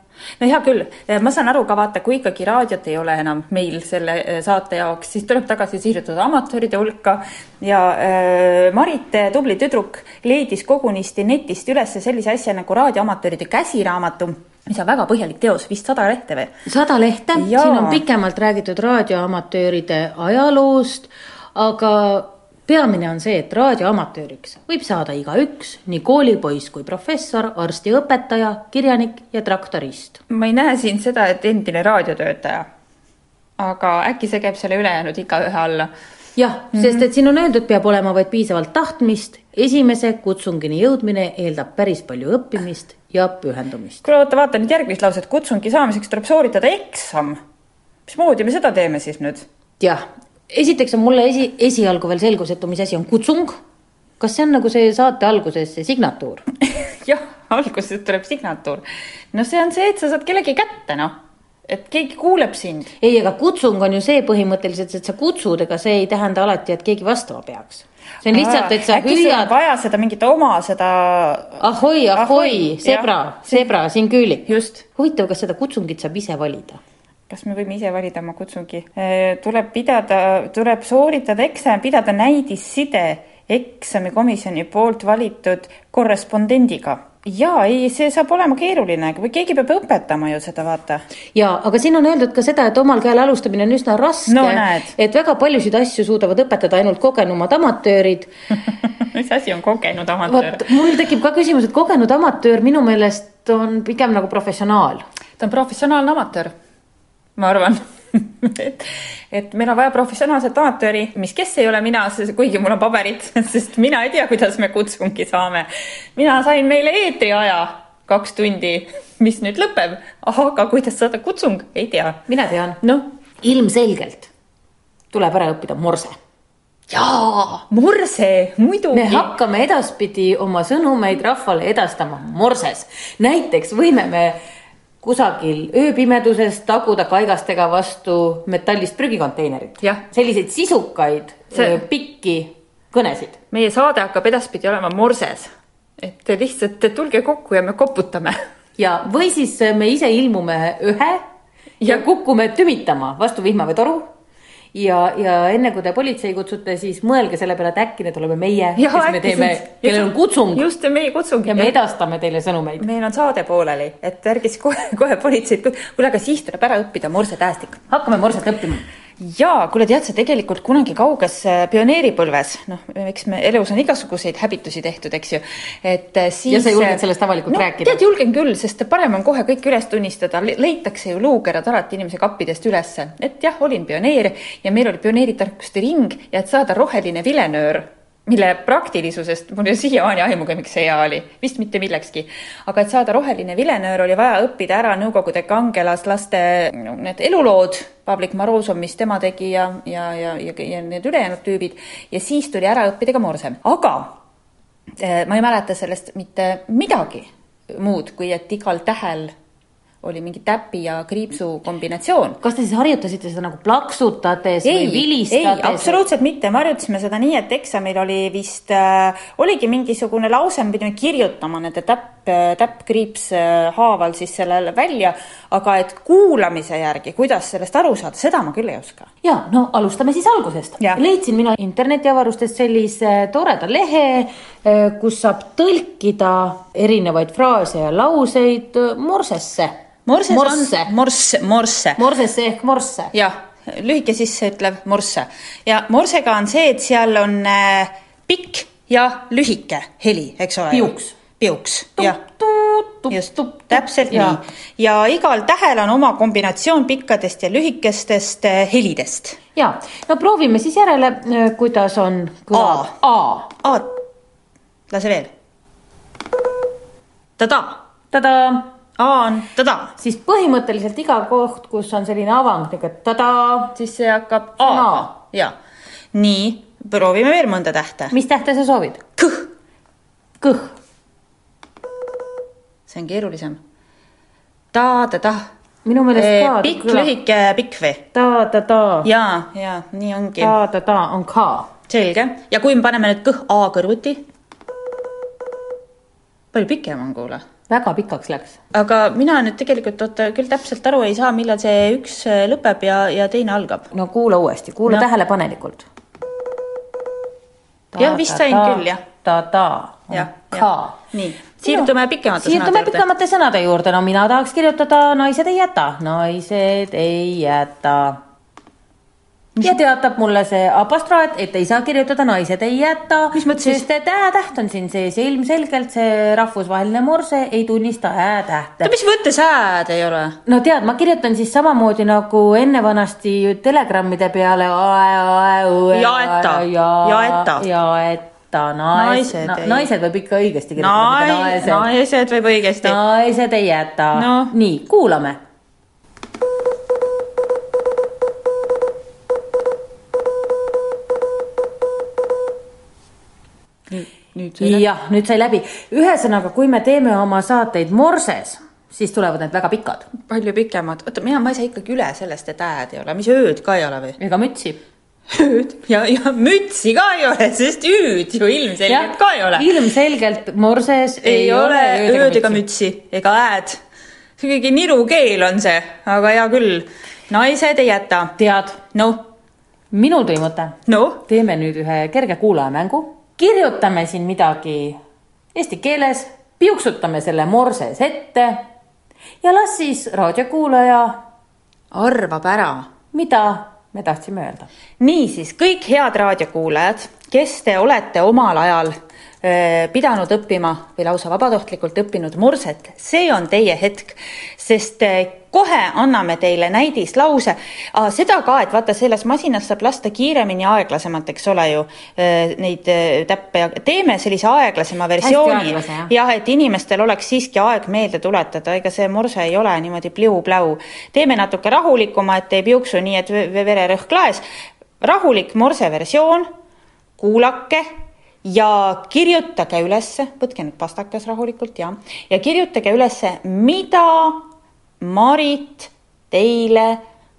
no hea küll, ma saan aru ka vaata, kui ikkagi raadiot ei ole enam meil selle eh, saate jaoks, siis tuleb tagasi siirduda amatööride hulka. Ja äh, Marit, tubli tüdruk, leidis kogunisti netist üles sellise asja nagu raadioamatööride käsiraamatu, mis on väga põhjalik teos, vist sada lehte või? sada lehte, siin on pikemalt räägitud raadioamatööride ajaloost, aga peamine on see, et raadioamatööriks võib saada igaüks, nii koolipoiss kui professor, arstiõpetaja, kirjanik ja traktorist. ma ei näe siin seda, et endine raadiotöötaja. aga äkki see käib selle ülejäänud igaühe alla? jah mm, -hmm. sest et siin on öeldud, peab olema vaid piisavalt tahtmist, esimese kutsungini jõudmine eeldab päris palju õppimist ja pühendumist. kuule, oota, vaata nüüd järgmist lauset, kutsungi saamiseks tuleb sooritada eksam. mismoodi me seda teeme siis nüüd? jah, esiteks on mulle esi, esialgu veel selgusetu, mis asi on kutsung. kas see on nagu see saate alguses see signatuur? jah, alguses tuleb signatuur. no see on see, et sa saad kellegi kätte, noh. et keegi kuuleb sind. ei, aga kutsung on ju see põhimõtteliselt, et sa kutsud, ega see ei tähenda alati, et keegi vastama peaks. see on lihtsalt, et sa äkki hüüad vaja seda mingit oma seda. ahoi, ahoi, sebra, sebra, siin küülik. just. huvitav, kas seda kutsungit saab ise valida? Kas me võime ise valida oma kutsungi? tuleb pidada, tuleb sooritada eksam, pidada näidisside eksamikomisjoni poolt valitud korrespondendiga. ja ei, see saab olema keeruline või keegi peab õpetama ju seda, vaata. ja, aga siin on öeldud ka seda, et omal käel alustamine on üsna raske No et väga paljusid asju suudavad õpetada ainult kogenumad amatöörid. mis asi on kogenud amatöör? mul tekib ka küsimus, et kogenud amatöör minu meelest on pigem nagu professionaal. ta on professionaalne amatöör, ma arvan et, et meil on vaja professionaalset amatööri, mis, kes ei ole mina, kuigi mul on paberid, sest mina ei tea, kuidas me kutsungi saame. mina sain meile eetriaja kaks tundi, mis nüüd lõpeb, aga kuidas saada kutsung, ei tea. mina tean. noh, ilmselgelt tuleb ära õppida morse. jaa, morse, muidugi. me hakkame edaspidi oma sõnumeid rahvale edastama morses. näiteks võime me kusagil ööpimeduses taguda kaigastega vastu metallist prügikonteinerit. selliseid sisukaid See- pikki kõnesid. meie saade hakkab edaspidi olema morses. et te lihtsalt et tulge kokku ja me koputame. ja, või siis me ise ilmume ühe ja kukume tümitama vastu vihma või toru. ja, ja enne kui te politsei kutsute, siis mõelge selle peale, et äkki need oleme meie, kes me teeme kellel on kutsung just meie kutsung ja me edastame teile sõnumeid. meil on saade pooleli, et ärge siis kohe, kohe politseid, kuule, aga siis tuleb ära õppida morsetäästik. hakkame morset õppima. jaa, kuule tead sa tegelikult kunagi kauges äh, pioneeripõlves, noh, eks me elus on igasuguseid häbitusi tehtud, eks ju, et äh, siis Ja sa julged sellest avalikult no, rääkida? tead, julgen küll, sest parem on kohe kõik üles tunnistada, leitakse ju luukerad alati inimese kappidest ülesse, et jah, olin pioneer ja meil oli pioneeritarkuste ring ja et saada roheline vilenöör mille praktilisusest mul ei ole siiamaani aimugi, miks see hea oli, vist mitte millekski. aga et saada roheline vilenöör, oli vaja õppida ära Nõukogude kangelaslaste no, need elulood, Pavlik Morozov, mis tema tegi ja, ja, ja, ja, ja need ülejäänud tüübid. Ja siis tuli ära õppida ka morse, aga eh, ma ei mäleta sellest mitte midagi muud, kui et igal tähel oli mingi täpi ja kriipsu kombinatsioon kas te siis harjutasite seda nagu plaksutades või ei, ei vilistades? absoluutselt mitte, me harjutasime seda nii, et eksamil oli vist äh,, oligi mingisugune lause, me pidime kirjutama nende täpp, täppkriips äh, haaval siis selle välja, aga et kuulamise järgi, kuidas sellest aru saada, seda ma küll ei oska. ja no alustame siis algusest. Leidsin mina internetiavarustest sellise toreda lehe, kus saab tõlkida erinevaid fraase ja lauseid morsesse. Morses morsse on, morsse, morsse. morsesse ehk morsse. jah, lühike sisseütlev morse ja morsega on see, et seal on äh, pikk ja lühike heli, eks ole. Piuks. piuks, jah. just, täpselt ja. nii. ja igal tähel on oma kombinatsioon pikkadest ja lühikestest äh, helidest. ja no proovime siis järele, kuidas on kõlab A, A.. A, lase veel. tada, tadaa, A on tada, siis põhimõtteliselt iga koht, kus on selline avang, niisugune tadaa, siis see hakkab. A-ga ja nii, proovime veel mõnda tähte. mis tähte sa soovid? kõh, kõh, see on keerulisem. ta-ta-ta minu meelest ka pikk, lühike, pikk või? ta-ta-ta, ja, ja nii ongi. ta-ta-ta on ka. selge ja kui me paneme nüüd kõh A kõrvuti. palju pikem on, kuule. Väga pikaks läks. aga mina nüüd tegelikult oota küll täpselt aru ei saa, millal see üks äh, lõpeb ja, ja teine algab. no kuula uuesti, kuula No. tähelepanelikult. Jah, vist sain küll, jah. ta-ta jah, ka jah. nii, siirdume pikemate siirdume sõnade juurde. pikemate sõnade juurde, no mina tahaks kirjutada naised ei jäta, naised ei jäta. Ja teatab mulle see apostroat, et ei saa kirjutada naised ei jäta. Sest et ä-täht on siin sees ja ilmselgelt see rahvusvaheline morse ei tunnista ä-tähte oota, mis mõttes hääd ei ole? no tead, ma kirjutan siis samamoodi nagu enne vanasti telegrammide peale. Jaeta. Jaeta. jaeta, naised Naised na,, naised võib ikka õigesti kirjutada, Nais-, naised. naised võib õigesti. naised ei jäta No. nii, kuulame. Nüüd sai läbi. jah, nüüd sai läbi. ühesõnaga, kui me teeme oma saateid morses, siis tulevad need väga pikad palju pikemad, oota, mina, ma ei saa ikkagi üle sellest, et hääd ei ole, mis ööd ka ei ole või? ega mütsi. ööd ja, ja mütsi ka ei ole, sest hüüd ju ilmselgelt ka ei ole. ilmselgelt morses ei ole ööd ega. mütsi ega hääd. see kuidagi niru keel on see, aga hea küll. naised ei jäta. tead, noh, minul tuli mõte noh, teeme nüüd ühe kerge kuulajamängu, kirjutame siin midagi eesti keeles, piuksutame selle morses ette ja las siis raadiokuulaja, arvab ära mida me tahtsime öelda. niisiis, kõik head raadiokuulajad, kes te olete omal ajal öö, pidanud õppima või lausa vabatahtlikult õppinud morset, see on teie hetk, sest öö, kohe anname teile näidislause. seda ka, et vaata, selles masinas saab lasta kiiremini ja aeglasemalt, eks ole ju, neid öö, täppe ja teeme sellise aeglasema versiooni jah. et inimestel oleks siiski aeg meelde tuletada, ega see morse ei ole niimoodi pliu-pläu. teeme natuke rahulikuma, et ei piuksu nii, et ve- vererõhk laes. rahulik morse versioon, kuulake ja kirjutage ülesse, võtke nüüd pastakas rahulikult ja, ja kirjutage ülesse, mida Marit teile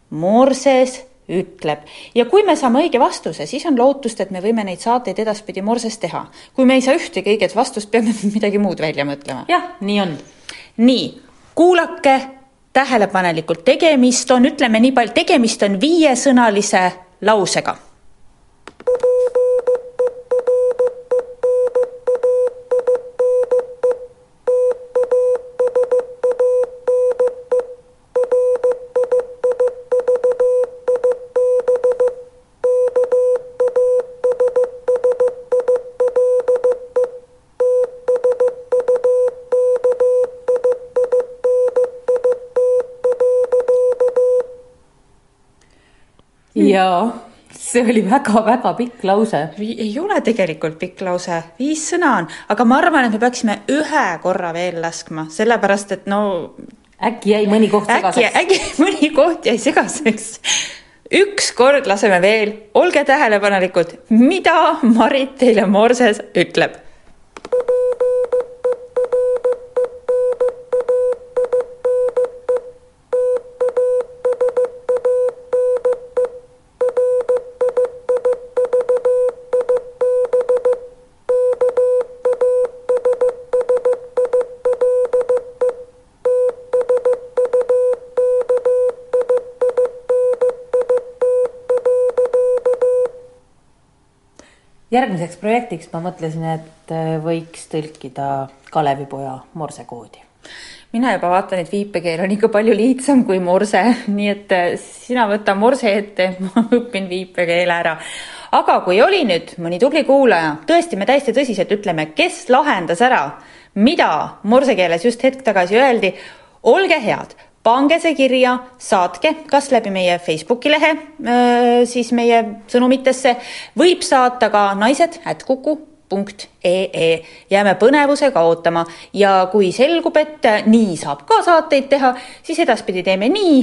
morses ütleb ja kui me saame õige vastuse, siis on lootust, et me võime neid saateid edaspidi morses teha. kui me ei saa ühtegi õiget vastust, peame midagi muud välja mõtlema. jah, nii on. nii, kuulake tähelepanelikult, tegemist on, ütleme nii palju, tegemist on viiesõnalise lausega jaa, see oli väga-väga pikk lause. ei ole tegelikult pikk lause, viis sõna on, aga ma arvan, et me peaksime ühe korra veel laskma, sellepärast et no äkki jäi mõni koht segaseks. äkki mõni koht jäi segaseks. ükskord laseme veel, olge tähelepanelikud, mida Marit teile Morses ütleb järgmiseks projektiks ma mõtlesin, et äh, võiks tõlkida Kalevipoja morsekoodi. mina juba vaatan, et viipekeel on ikka palju lihtsam kui morse, nii et äh, sina võta morse ette, ma õpin viipekeele ära. aga kui oli nüüd mõni tubli kuulaja, tõesti, me täiesti tõsiselt ütleme, kes lahendas ära, mida morse keeles just hetk tagasi öeldi, olge head pange see kirja, saatke kas läbi meie Facebooki lehe, siis meie sõnumitesse, võib saata ka naised at kuku ee, jääme põnevusega ootama ja kui selgub, et nii saab ka saateid teha, siis edaspidi teeme nii.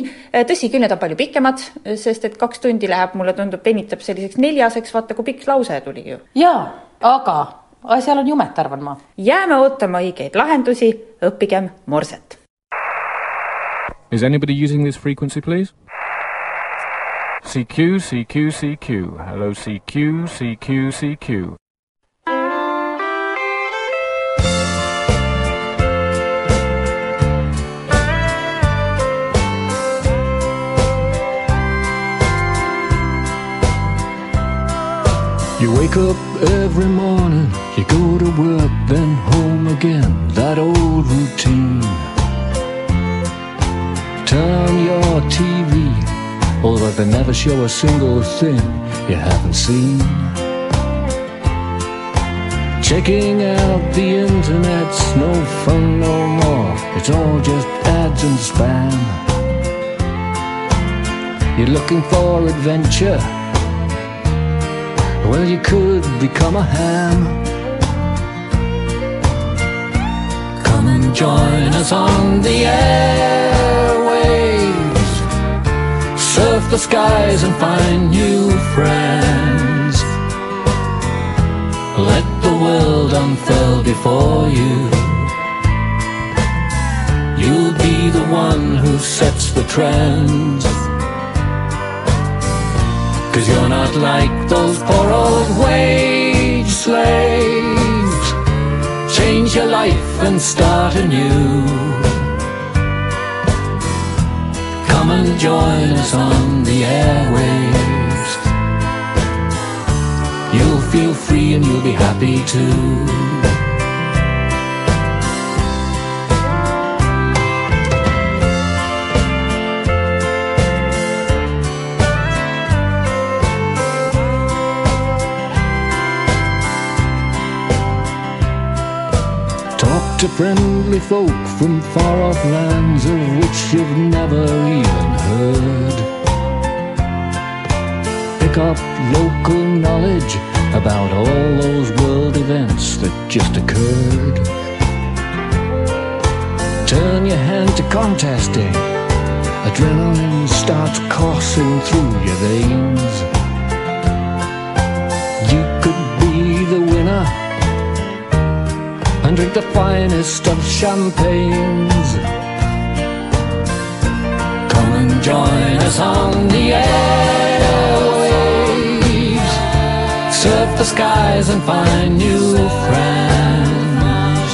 tõsi küll, need on palju pikemad, sest et kaks tundi läheb, mulle tundub, venitab selliseks neljaseks, vaata kui pikk lause tuli ju. jaa, aga asjal on jumet, arvan ma. jääme ootama õigeid lahendusi, õppigem morset Is anybody using this frequency, please? CQ, CQ, CQ. Hello, CQ, CQ, CQ. You wake up every morning, you go to work, then home again, that old routine turn your TV, although they never show a single thing you haven't seen. Checking out the internet's no fun no more, it's all just ads and spam. You're looking for adventure, well, you could become a ham. Come join us on the airwaves. Surf the skies and find new friends. Let the world unfurl before you. You'll be the one who sets the trends. Cause you're not like those poor old wage slaves. Change your life and start anew. Come and join us on the airwaves. You'll feel free and you'll be happy too. To friendly folk from far off lands of which you've never even heard. Pick up local knowledge about all those world events that just occurred. Turn your hand to contesting. Adrenaline starts coursing through your veins. Drink the finest of champagnes. Come and join us on the airwaves. Surf the skies and find new friends.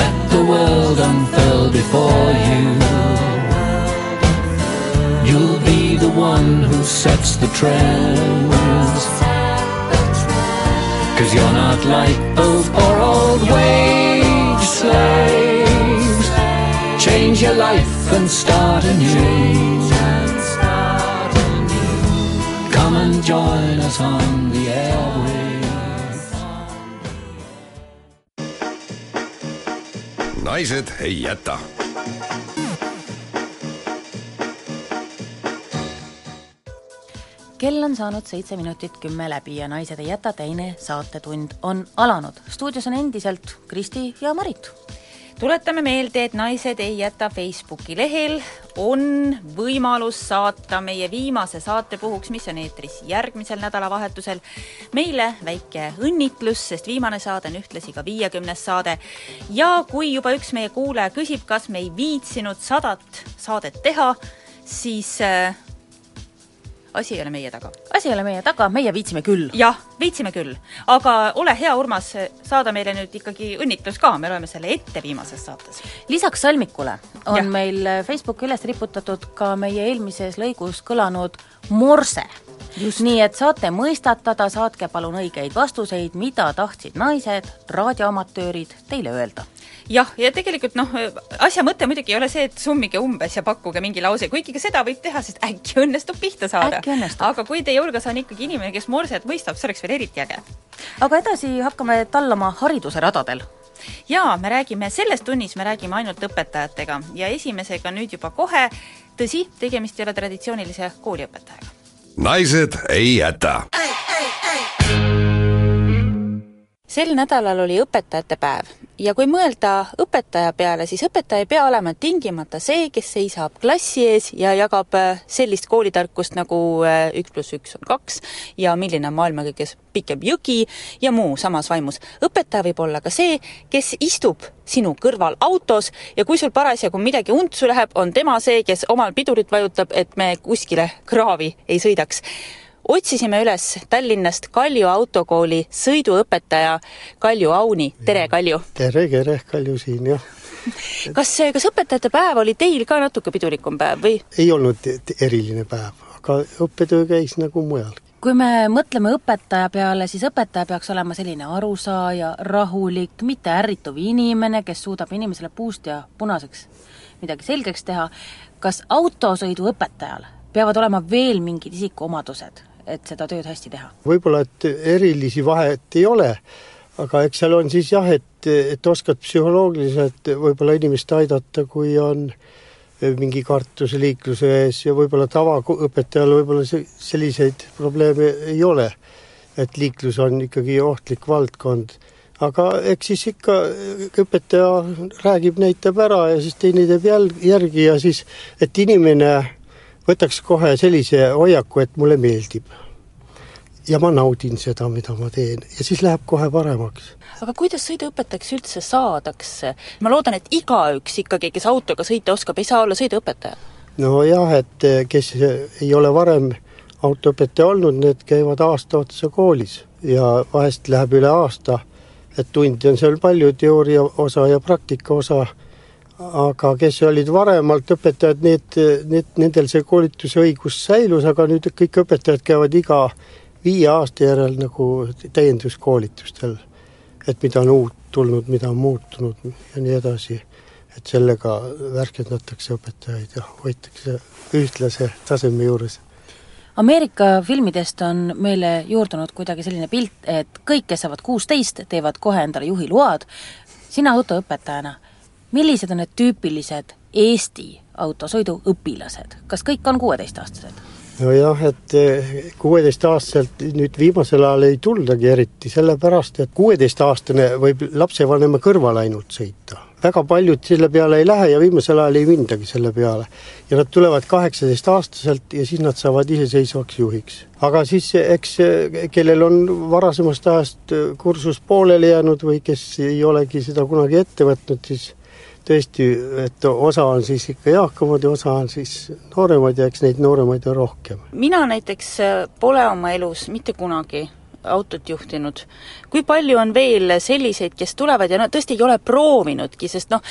Let the world unfurl before you. You'll be the one who sets the trends. Cause you're not like those poor old wage slaves. Change your life and start anew. Come and join us on the airwaves. naised ei jäta kell on saanud seitse minutit kümme läbi ja Naised ei jäta teine saatetund on alanud. stuudios on endiselt Kristi ja Marit. tuletame meelde, et Naised ei jäta Facebooki lehel on võimalus saata meie viimase saate puhuks, mis on eetris järgmisel nädalavahetusel, meile väike õnnitlus, sest viimane saade on ühtlasi ka viiekümnes saade. ja kui juba üks meie kuulaja küsib, kas me ei viitsinud sadat saadet teha, siis äh, asi ei ole meie taga. asi ei ole meie taga, meie viitsime küll. jah, viitsime küll. aga ole hea, Urmas, saada meile nüüd ikkagi õnnitlus ka, me loeme selle ette viimases saates. lisaks salmikule on ja. meil Facebooki üles riputatud ka meie eelmises lõigus kõlanud morse. Nii et saate mõistatada, saatke palun õigeid vastuseid, mida tahtsid naised, raadioamatöörid teile öelda jah, ja tegelikult noh, asja mõte muidugi ei ole see, et summige umbes ja pakkuge mingi lause, kuigi ka seda võib teha, sest äkki õnnestub pihta saada. Aga kui teie hulgas on ikkagi inimene, kes morset mõistab, see oleks veel eriti äge. aga edasi hakkame tallama hariduse radadel jaa, me räägime, selles tunnis me räägime ainult õpetajatega ja esimesega nüüd juba kohe, tõsi, tegemist ei ole traditsioonilise kooliõpetajaga. Naised ei jäta sel nädalal oli õpetajate päev ja kui mõelda õpetaja peale, siis õpetaja ei pea olema tingimata see, kes seisab klassi ees ja jagab äh, sellist koolitarkust nagu äh, üks pluss üks on kaks ja milline on maailma kõige pikem jõgi ja muu samas vaimus. õpetaja võib olla ka see, kes istub sinu kõrval autos ja kui sul parasjagu midagi untsu läheb, on tema see, kes omal pidurit vajutab, et me kuskile kraavi ei sõidaks otsisime üles Tallinnast Kalju autokooli sõiduõpetaja Kalju Auni, tere Kalju! tere, tere, Kalju siin, jah. kas, kas õpetajate päev oli teil ka natuke pidulikum päev või? ei olnud eriline päev, aga õppetöö käis nagu mujalgi. kui me mõtleme õpetaja peale, siis õpetaja peaks olema selline arusaaja, rahulik, mitte ärrituv inimene, kes suudab inimesele puust ja punaseks midagi selgeks teha. kas autosõiduõpetajal peavad olema veel mingid isikuomadused, et seda tööd hästi teha? võib-olla, et erilisi vahet ei ole, aga eks seal on siis jah, et, et oskad psühholoogiliselt võib-olla inimest aidata, kui on mingi kartus liikluse ees ja võib-olla tavaõpetajal võib-olla se- selliseid probleeme ei ole. et liiklus on ikkagi ohtlik valdkond. aga eks siis ikka õpetaja räägib, näitab ära ja siis teine teeb jälg, järgi ja siis, et inimene võtaks kohe sellise hoiaku, et mulle meeldib. ja ma naudin seda, mida ma teen ja siis läheb kohe paremaks aga kuidas sõiduõpetajaks üldse saadakse? ma loodan, et igaüks ikkagi, kes autoga sõita oskab, ei saa olla sõiduõpetaja. nojah, et eh, kes ei ole varem autoõpetaja olnud, need käivad aasta otsa koolis ja vahest läheb üle aasta, et tundi on seal palju, teooria osa ja praktika osa, aga kes olid varemalt õpetajad, need, need, nendel see koolituse õigus säilus, aga nüüd kõik õpetajad käivad iga viie aasta järel nagu täienduskoolitustel. et mida on uut tulnud, mida on muutunud ja nii edasi. et sellega värskendatakse õpetajaid ja hoitakse ühtlase taseme juures Ameerika filmidest on meile juurdunud kuidagi selline pilt, et kõik, kes saavad kuusteist, teevad kohe endale juhiload. sina autoõpetajana, millised on need tüüpilised Eesti autosõiduõpilased, kas kõik on kuueteistaastased? nojah, et kuueteistaastaselt nüüd viimasel ajal ei tuldagi eriti, sellepärast et kuueteistaastane võib lapsevanema kõrval ainult sõita. väga paljud selle peale ei lähe ja viimasel ajal ei mindagi selle peale. ja nad tulevad kaheksateistaastaselt ja siis nad saavad iseseisvaks juhiks. aga siis eks kellel on varasemast ajast kursus pooleli jäänud või kes ei olegi seda kunagi ette võtnud, siis tõesti, et osa on siis ikka eakamad ja osa on siis nooremad ja eks neid nooremaid on rohkem. mina näiteks äh, pole oma elus mitte kunagi autot juhtinud. kui palju on veel selliseid, kes tulevad ja no tõesti ei ole proovinudki, sest noh,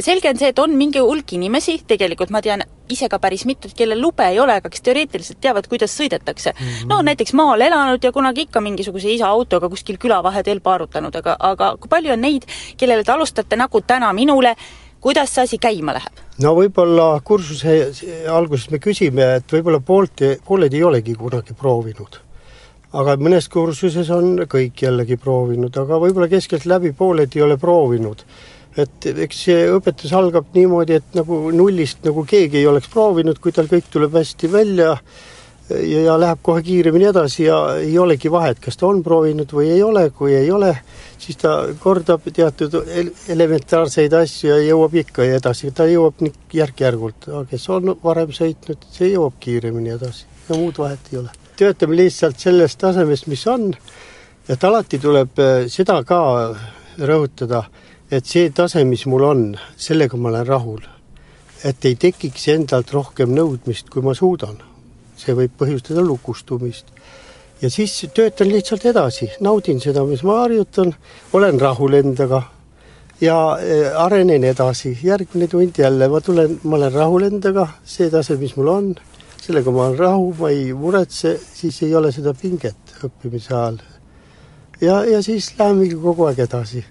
selge on see, et on mingi hulk inimesi, tegelikult ma tean ise ka päris mitut, kellel lube ei ole, aga kes teoreetiliselt teavad, kuidas sõidetakse mm. -hmm. no näiteks maal elanud ja kunagi ikka mingisuguse isa autoga kuskil küla vaheteel paarutanud, aga, aga kui palju on neid, kellele te alustate nagu täna minule, kuidas see asi käima läheb? no võib-olla kursuse alguses me küsime, et võib-olla poolt, pooled ei olegi kunagi proovinud. Aga mõnes kursuses on kõik jällegi proovinud, aga võib-olla keskeltläbi pooled ei ole proovinud. Et eks see õpetus algab niimoodi, et nagu nullist nagu keegi ei oleks proovinud, kui tal kõik tuleb hästi välja ja, ja läheb kohe kiiremini edasi ja ei olegi vahet, kas ta on proovinud või ei ole, kui ei ole, siis ta kordab teatud elementaarseid asju ja jõuab ikka edasi, ta jõuab nii järk-järgult, aga kes on varem sõitnud, see jõuab kiiremini edasi. Ja muud vahet ei ole. Töötame lihtsalt sellest tasemest, mis on, et alati tuleb eh, seda ka rõhutada et see tase, mis mul on, sellega ma olen rahul. et ei tekiks endalt rohkem nõudmist, kui ma suudan. see võib põhjustada lukustumist. ja siis töötan lihtsalt edasi, naudin seda, mis ma harjutan, olen rahul endaga ja eh, arenen edasi, järgmine tund jälle ma tulen, ma olen rahul endaga, see tase, mis mul on, sellega ma olen rahul, ma ei muretse, siis ei ole seda pinget õppimise ajal. ja, ja siis lähemegi kogu aeg edasi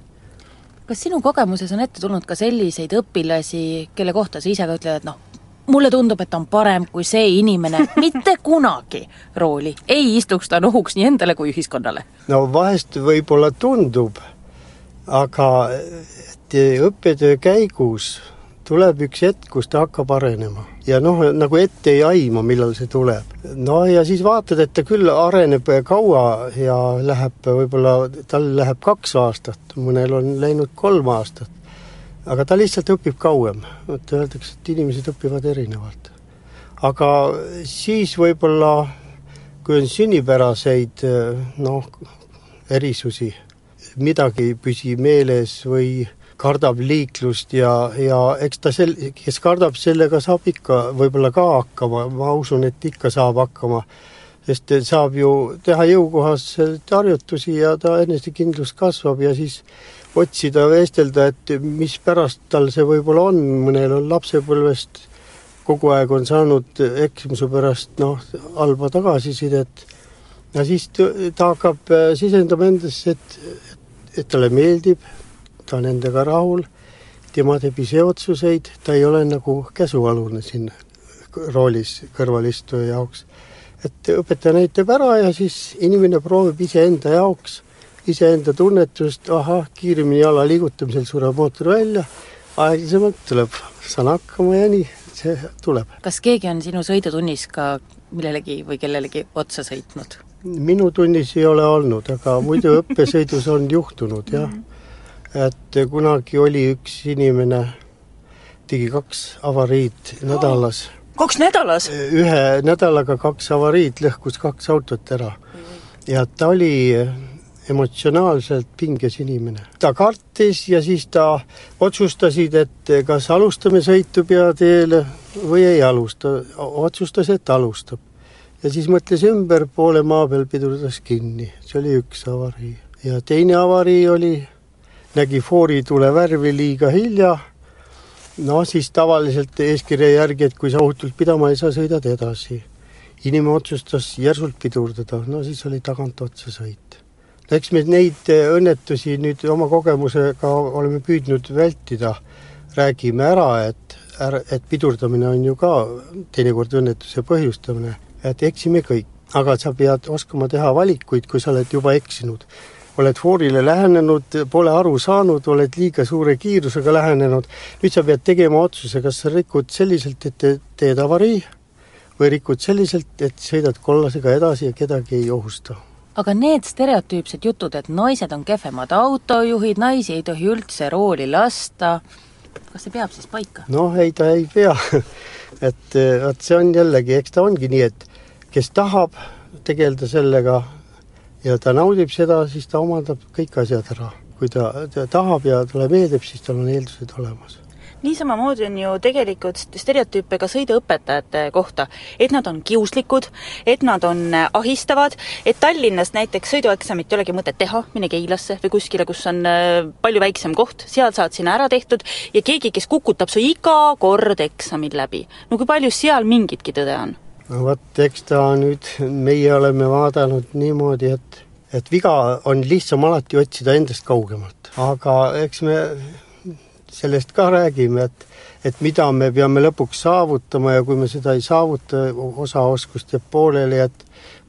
kas sinu kogemuses on ette tulnud ka selliseid õpilasi, kelle kohta sa ise ka ütled, et noh, mulle tundub, et on parem, kui see inimene mitte kunagi rooli ei istuks, ta on ohuks nii endale kui ühiskonnale? no vahest võib-olla tundub, aga et õppetöö käigus tuleb üks hetk, kus ta hakkab arenema ja noh, nagu ette ei aima, millal see tuleb. no ja siis vaatad, et ta küll areneb kaua ja läheb võib-olla, tal läheb kaks aastat, mõnel on läinud kolm aastat. aga ta lihtsalt õpib kauem, et öeldakse, et inimesed õpivad erinevalt. aga siis võib-olla, kui on sünnipäraseid noh, erisusi, midagi ei püsi meeles või kardab liiklust ja, ja eks ta sel-, kes kardab, sellega saab ikka võib-olla ka hakkama, ma usun, et ikka saab hakkama, sest saab ju teha jõukohaseid harjutusi ja ta enesekindlus kasvab ja siis otsida, vestelda, et mispärast tal see võib-olla on, mõnel on lapsepõlvest kogu aeg on saanud eksimuse pärast noh, halba tagasisidet. Ja siis ta hakkab sisendama endasse, et, et talle meeldib, ta on endaga rahul, tema teeb ise otsuseid, ta ei ole nagu käsualune siin roolis kõrvalistuja jaoks. et õpetaja näitab ära ja siis inimene proovib iseenda jaoks, iseenda tunnetust, ahah, kiiremini jala liigutamisel sureb mootor välja, aeglasemalt tuleb, saan hakkama ja nii see tuleb. kas keegi on sinu sõidutunnis ka millelegi või kellelegi otsa sõitnud? minu tunnis ei ole olnud, aga muidu õppesõidus on juhtunud jah. -hmm et kunagi oli üks inimene, tegi kaks avariid nädalas oh,. kaks nädalas? ühe nädalaga kaks avariid, lõhkus kaks autot ära. ja ta oli emotsionaalselt pinges inimene. ta kartis ja siis ta otsustasid, et kas alustame sõitu peateele või ei alusta. otsustas, et alustab. ja siis mõtles ümber, poole maa peal pidurdas kinni, see oli üks avarii. ja teine avarii oli nägi fooritule värvi liiga hilja, no siis tavaliselt eeskirja järgi, et kui sa ohutult pidama ei saa, sõidad edasi. inimene otsustas järsult pidurdada, no siis oli tagantotsa sõit. eks me neid õnnetusi nüüd oma kogemusega oleme püüdnud vältida, räägime ära, et et pidurdamine on ju ka teinekord õnnetuse põhjustamine, et eksime kõik, aga sa pead oskama teha valikuid, kui sa oled juba eksinud oled foorile lähenenud, pole aru saanud, oled liiga suure kiirusega lähenenud, nüüd sa pead tegema otsuse, kas sa rikud selliselt, et teed avarii või rikud selliselt, et sõidad kollasega edasi ja kedagi ei ohusta. aga need stereotüüpsed jutud, et naised on kehvemad autojuhid, naisi ei tohi üldse rooli lasta, kas see peab siis paika? noh, ei ta ei pea et vot see on jällegi, eks ta ongi nii, et kes tahab tegeleda sellega, ja ta naudib seda, siis ta omandab kõik asjad ära. kui ta, ta tahab ja talle meeldib, siis tal on eeldused olemas. niisamamoodi on ju tegelikult stereotüüpe ka sõiduõpetajate kohta, et nad on kiuslikud, et nad on ahistavad, et Tallinnas näiteks sõidueksamit ei olegi mõtet teha, mine Keilasse või kuskile, kus on äh, palju väiksem koht, seal saad sinna ära tehtud ja keegi, kes kukutab su iga kord eksamid läbi. no kui palju seal mingitki tõde on? No vot, eks ta nüüd, meie oleme vaadanud niimoodi, et, et viga on lihtsam alati otsida endast kaugemalt, aga eks me sellest ka räägime, et et mida me peame lõpuks saavutama ja kui me seda ei saavuta, osa oskust jääb pooleli, et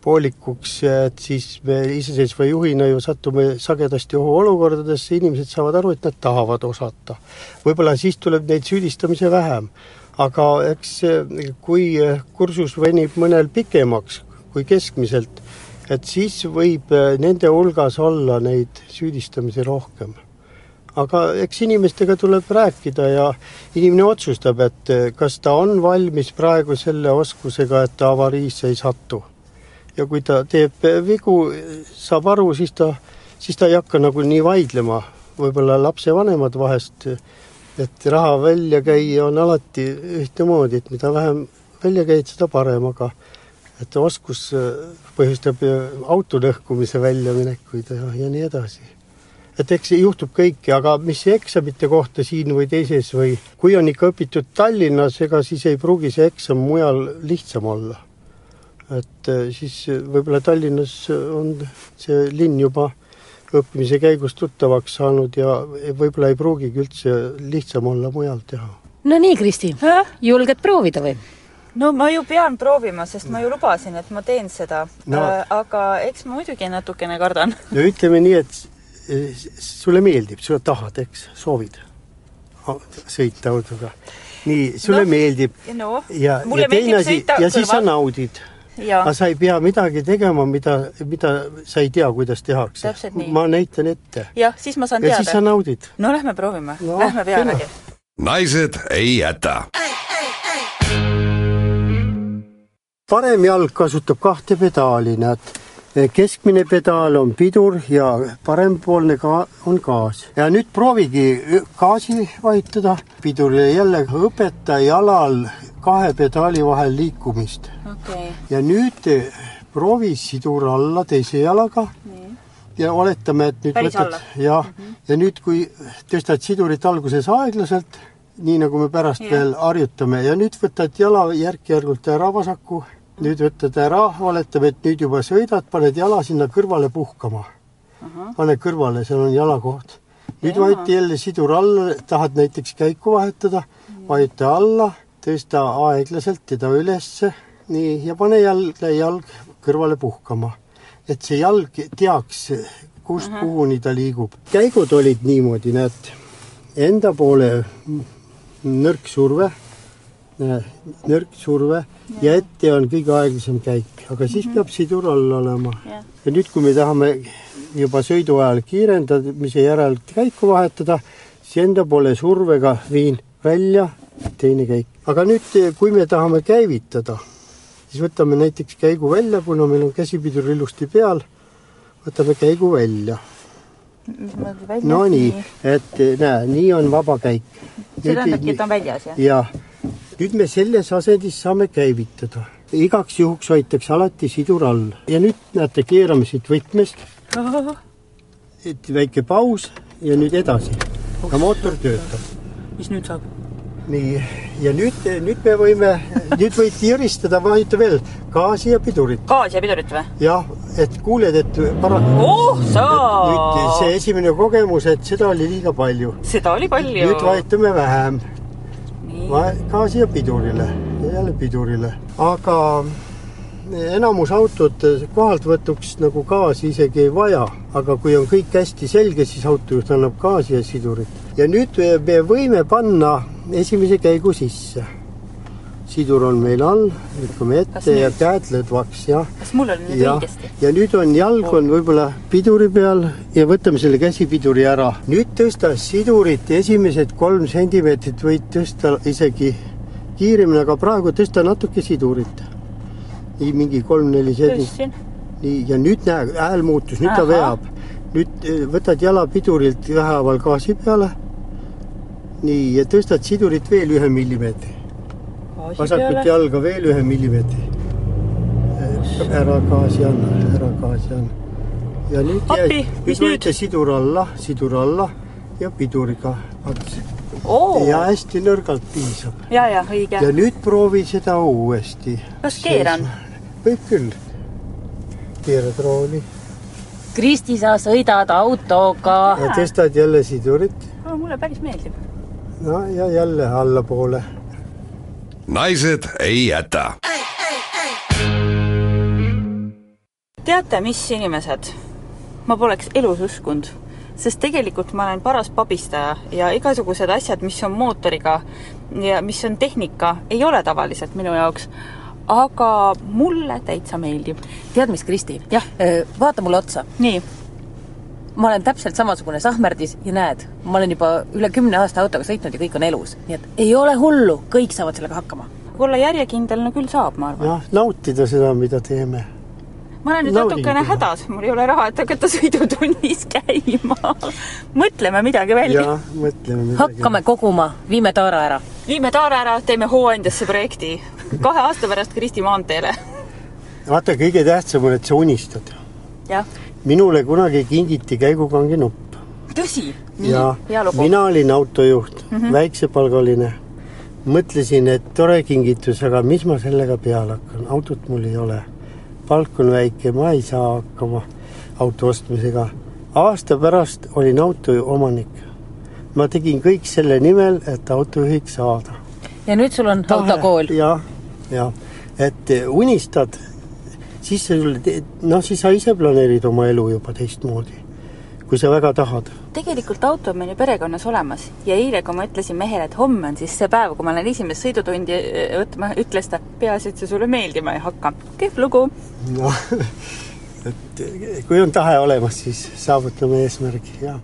poolikuks, et siis me iseseisva juhina ju satume sagedasti ohuolukordadesse, inimesed saavad aru, et nad tahavad osata. võib-olla siis tuleb neid süüdistamise vähem, aga eks kui kursus venib mõnel pikemaks kui keskmiselt, et siis võib nende hulgas olla neid süüdistamisi rohkem aga eks inimestega tuleb rääkida ja inimene otsustab, et kas ta on valmis praegu selle oskusega, et ta avariisse ei satu. ja kui ta teeb vigu, saab aru, siis ta, siis ta ei hakka nagu nii vaidlema, võib-olla lapsevanemad vahest, et raha välja käia on alati ühtemoodi, et mida vähem välja käid, seda parem, aga et oskus põhjustab auto lõhkumise väljaminekuid ja, ja nii edasi et eks juhtub kõike, aga mis eksamite kohta siin või teises või kui on ikka õpitud Tallinnas, ega siis ei pruugi see eksam mujal lihtsam olla. et eh, siis võib-olla Tallinnas on see linn juba õppimise käigus tuttavaks saanud ja võib-olla ei pruugigi üldse lihtsam olla mujal teha. no nii, Kristi, julged proovida või? no ma ju pean proovima, sest ma ju lubasin, et ma teen seda no. äh,, aga eks ma muidugi natukene kardan. no ütleme nii, et sulle meeldib, sa tahad, eks, soovid sõita autoga. nii, sulle no, meeldib. no, ja, ja teine asi, ja siis sa naudid. Aga sa ei pea midagi tegema, mida, mida sa ei tea, kuidas tehakse. ma näitan ette. jah, siis ma saan ja teada. ja siis sa naudid. no lähme proovime no,, lähme pealegi. naised ei jäta. parem jalg kasutab kahte pedaali, näed keskmine pedaal on pidur ja parempoolne ka on gaas. ja nüüd proovigi gaasi vajutada, pidurile jälle õpeta jalal kahe pedaali vahel liikumist okay.. ja nüüd proovi sidur alla teise jalaga Nii. ja oletame, et nüüd Päris võtad ja mm, -hmm. ja nüüd, kui tõstad sidurit alguses aeglaselt, nii nagu me pärast ja. veel harjutame ja nüüd võtad jala järk-järgult ära vasaku nüüd võtad ära, oletame, et nüüd juba sõidad, paned jala sinna kõrvale puhkama. pane kõrvale, seal on jalakoht. nüüd vajuta jälle sidur alla, tahad näiteks käiku vahetada, vajuta alla, tõsta aeglaselt teda ülesse, nii, ja pane jälle jalg kõrvale puhkama. et see jalg teaks, kust Aha. kuhuni ta liigub. käigud olid niimoodi, näed, enda poole nõrk surve nõrk surve ja. ja ette on kõige aeglasem käik, aga siis mm -hmm. peab sidur all olema. ja nüüd, kui me tahame juba sõidu ajal kiirendamise järel käiku vahetada, siis enda poole survega viin välja, teine käik. aga nüüd, kui me tahame käivitada, siis võtame näiteks käigu välja, kuna meil on käsipidur ilusti peal, võtame käigu välja no nii, et näe, nii on vaba käik. see tähendabki, et on väljas, jah? jah, nüüd me selles asendis saame käivitada. igaks juhuks hoitakse alati sidur all ja nüüd näete, keerame siit võtmest. et väike paus ja nüüd edasi. ja mootor töötab. mis nüüd saab? nii, ja nüüd, nüüd me võime, nüüd võite iristada, vajuta veel gaasi ja pidurit. gaasi ja pidurit või? jah, et kuuled, et para-. oh sa! nüüd see esimene kogemus, et seda oli liiga palju. seda oli palju. nüüd vajutame vähem gaasi ja pidurile. Ja jälle pidurile, aga enamus autod kohaltvõtuks nagu gaasi isegi ei vaja, aga kui on kõik hästi selge, siis autojuht annab gaasi ja sidurit. ja nüüd me võime panna esimese käigu sisse sidur on meil all, lükkame ette ja käed lõdvaks, jah. kas mul on nüüd ja, õigesti? ja nüüd on jalg on võib-olla piduri peal ja võtame selle käsipiduri ära. nüüd tõsta sidurit esimesed kolm sentimeetrit võid tõsta isegi kiiremini, aga praegu tõsta natuke sidurit. nii mingi kolm-neli senti. nii, ja nüüd näe, hääl muutus, nüüd Aha. ta veab. nüüd eh, võtad jala pidurilt vähehaaval gaasi peale nii, ja tõstad sidurit veel ühe millimeetri. Vasakut jalga veel ühe millimeetri. ära gaasi anna, ära gaasi anna. ja nüüd jäi, mis nüüd võite sidur alla, sidur alla ja piduriga ats. oo, ja hästi nõrgalt piisab. ja, ja õige ja. nüüd proovi seda uuesti. kas keeran? võib küll. keerad rooli Kristi, sa sõidad autoga. tõstad jälle sidurit. mulle päris meeldib. no ja jälle allapoole. Naised ei jäta. teate, mis inimesed, ma poleks elus uskunud, sest tegelikult ma olen paras pabistaja ja igasugused asjad, mis on mootoriga ja mis on tehnika, ei ole tavaliselt minu jaoks. aga mulle täitsa meeldib. tead, mis, Kristi? Jah.. vaata mulle otsa. nii, ma olen täpselt samasugune sahmerdis ja näed, ma olen juba üle kümne aasta autoga sõitnud ja kõik on elus, nii et ei ole hullu, kõik saavad sellega hakkama. olla järjekindel, no küll saab, ma arvan. jah, nautida seda, mida teeme. ma olen nüüd Naudingu natukene hädas, mul ei ole raha, et hakata sõidutunnis käima. mõtleme midagi välja. jah, mõtleme midagi. hakkame koguma, viime Taara ära. viime Taara ära, teeme hooandjasse projekti. kahe aasta pärast Kristi maanteele. vaata, kõige tähtsam on, et sa unistad. jah, minule kunagi kingiti käigukangi nupp tõsi. ja mina olin autojuht mm. -hmm. väiksepalgaline. mõtlesin, et tore kingitus, aga mis ma sellega peale hakkan, autot mul ei ole. palk on väike, ma ei saa hakkama auto ostmisega. aasta pärast olin auto omanik. ma tegin kõik selle nimel, et autojuhiks saada. ja nüüd sul on autokool. jah, jah, et unistad, siis sa, noh, siis sa ise planeerid oma elu juba teistmoodi, kui sa väga tahad. tegelikult auto on meil ju perekonnas olemas ja eile, kui ma ütlesin mehele, et homme on siis see päev, kui ma lähen esimest sõidutundi eh, võtma, ütles ta, peaasi, et see sulle meeldima ei hakka. kehv lugu. noh, et kui on tahe olemas, siis saavutame eesmärgi, jah.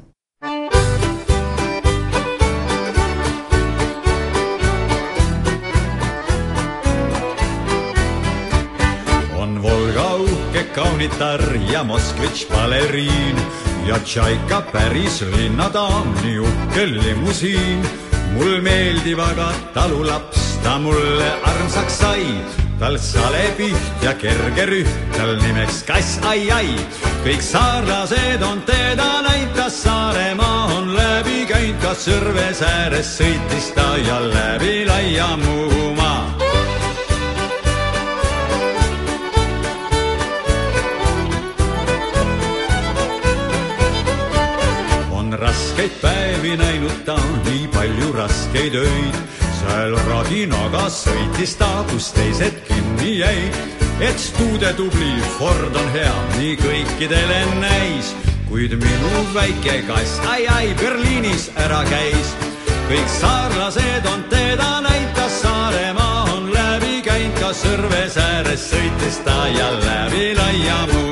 Kaunitar ja Moskvitš baleriin ja Tšaika päris linnadaam, nii uhke limusiin. mul meeldib aga talulaps, ta mulle armsaks sai, tal salepiht ja kerge rüht, tal nimeks kass ai-ai. kõik saarlased on teda näinud, ta Saaremaa on läbi käinud, ka Sõrves ääres sõitis ta ja läbi laia Muhumaa raskeid päevi näinud ta, nii palju raskeid öid. seal radinaga sõitis ta, kus teised kinni jäid. et stuude tubli Ford on hea, nii kõikidele näis. kuid minu väike kass, ai-ai, Berliinis ära käis. kõik saarlased on teda näinud, ta Saaremaa on läbi käinud, ka Sõrves ääres sõitis ta ja läbi laia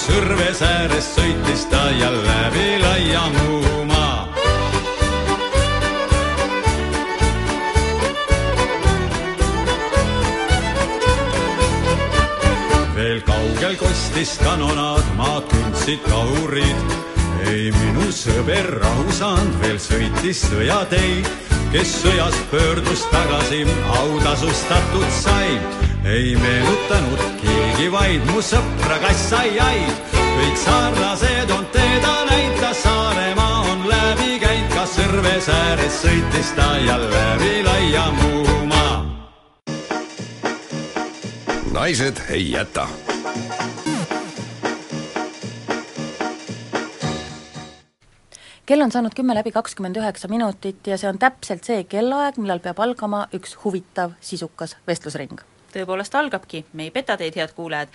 Sõrves ääres sõitis ta ja läbi laia Muhumaa. veel kaugel kostis kanonaad, maad kündsid kahurid. ei minu sõber rahu saanud, veel sõitis sõjateid, kes sõjast pöördus tagasi, autasustatud sai. Ei meenutanud keegi vaid mu sõpra kass ai-ai, kõik saarlased on teda näinud, ta Saaremaa on läbi käinud, ka Sõrves ääres sõitis ta ja läbi laia Muhumaa. naised ei jäta. kell on saanud kümme läbi kakskümmend üheksa minutit ja see on täpselt see kellaaeg, millal peab algama üks huvitav sisukas vestlusring. Tõepoolest algabki, me ei peta teid, head kuulajad.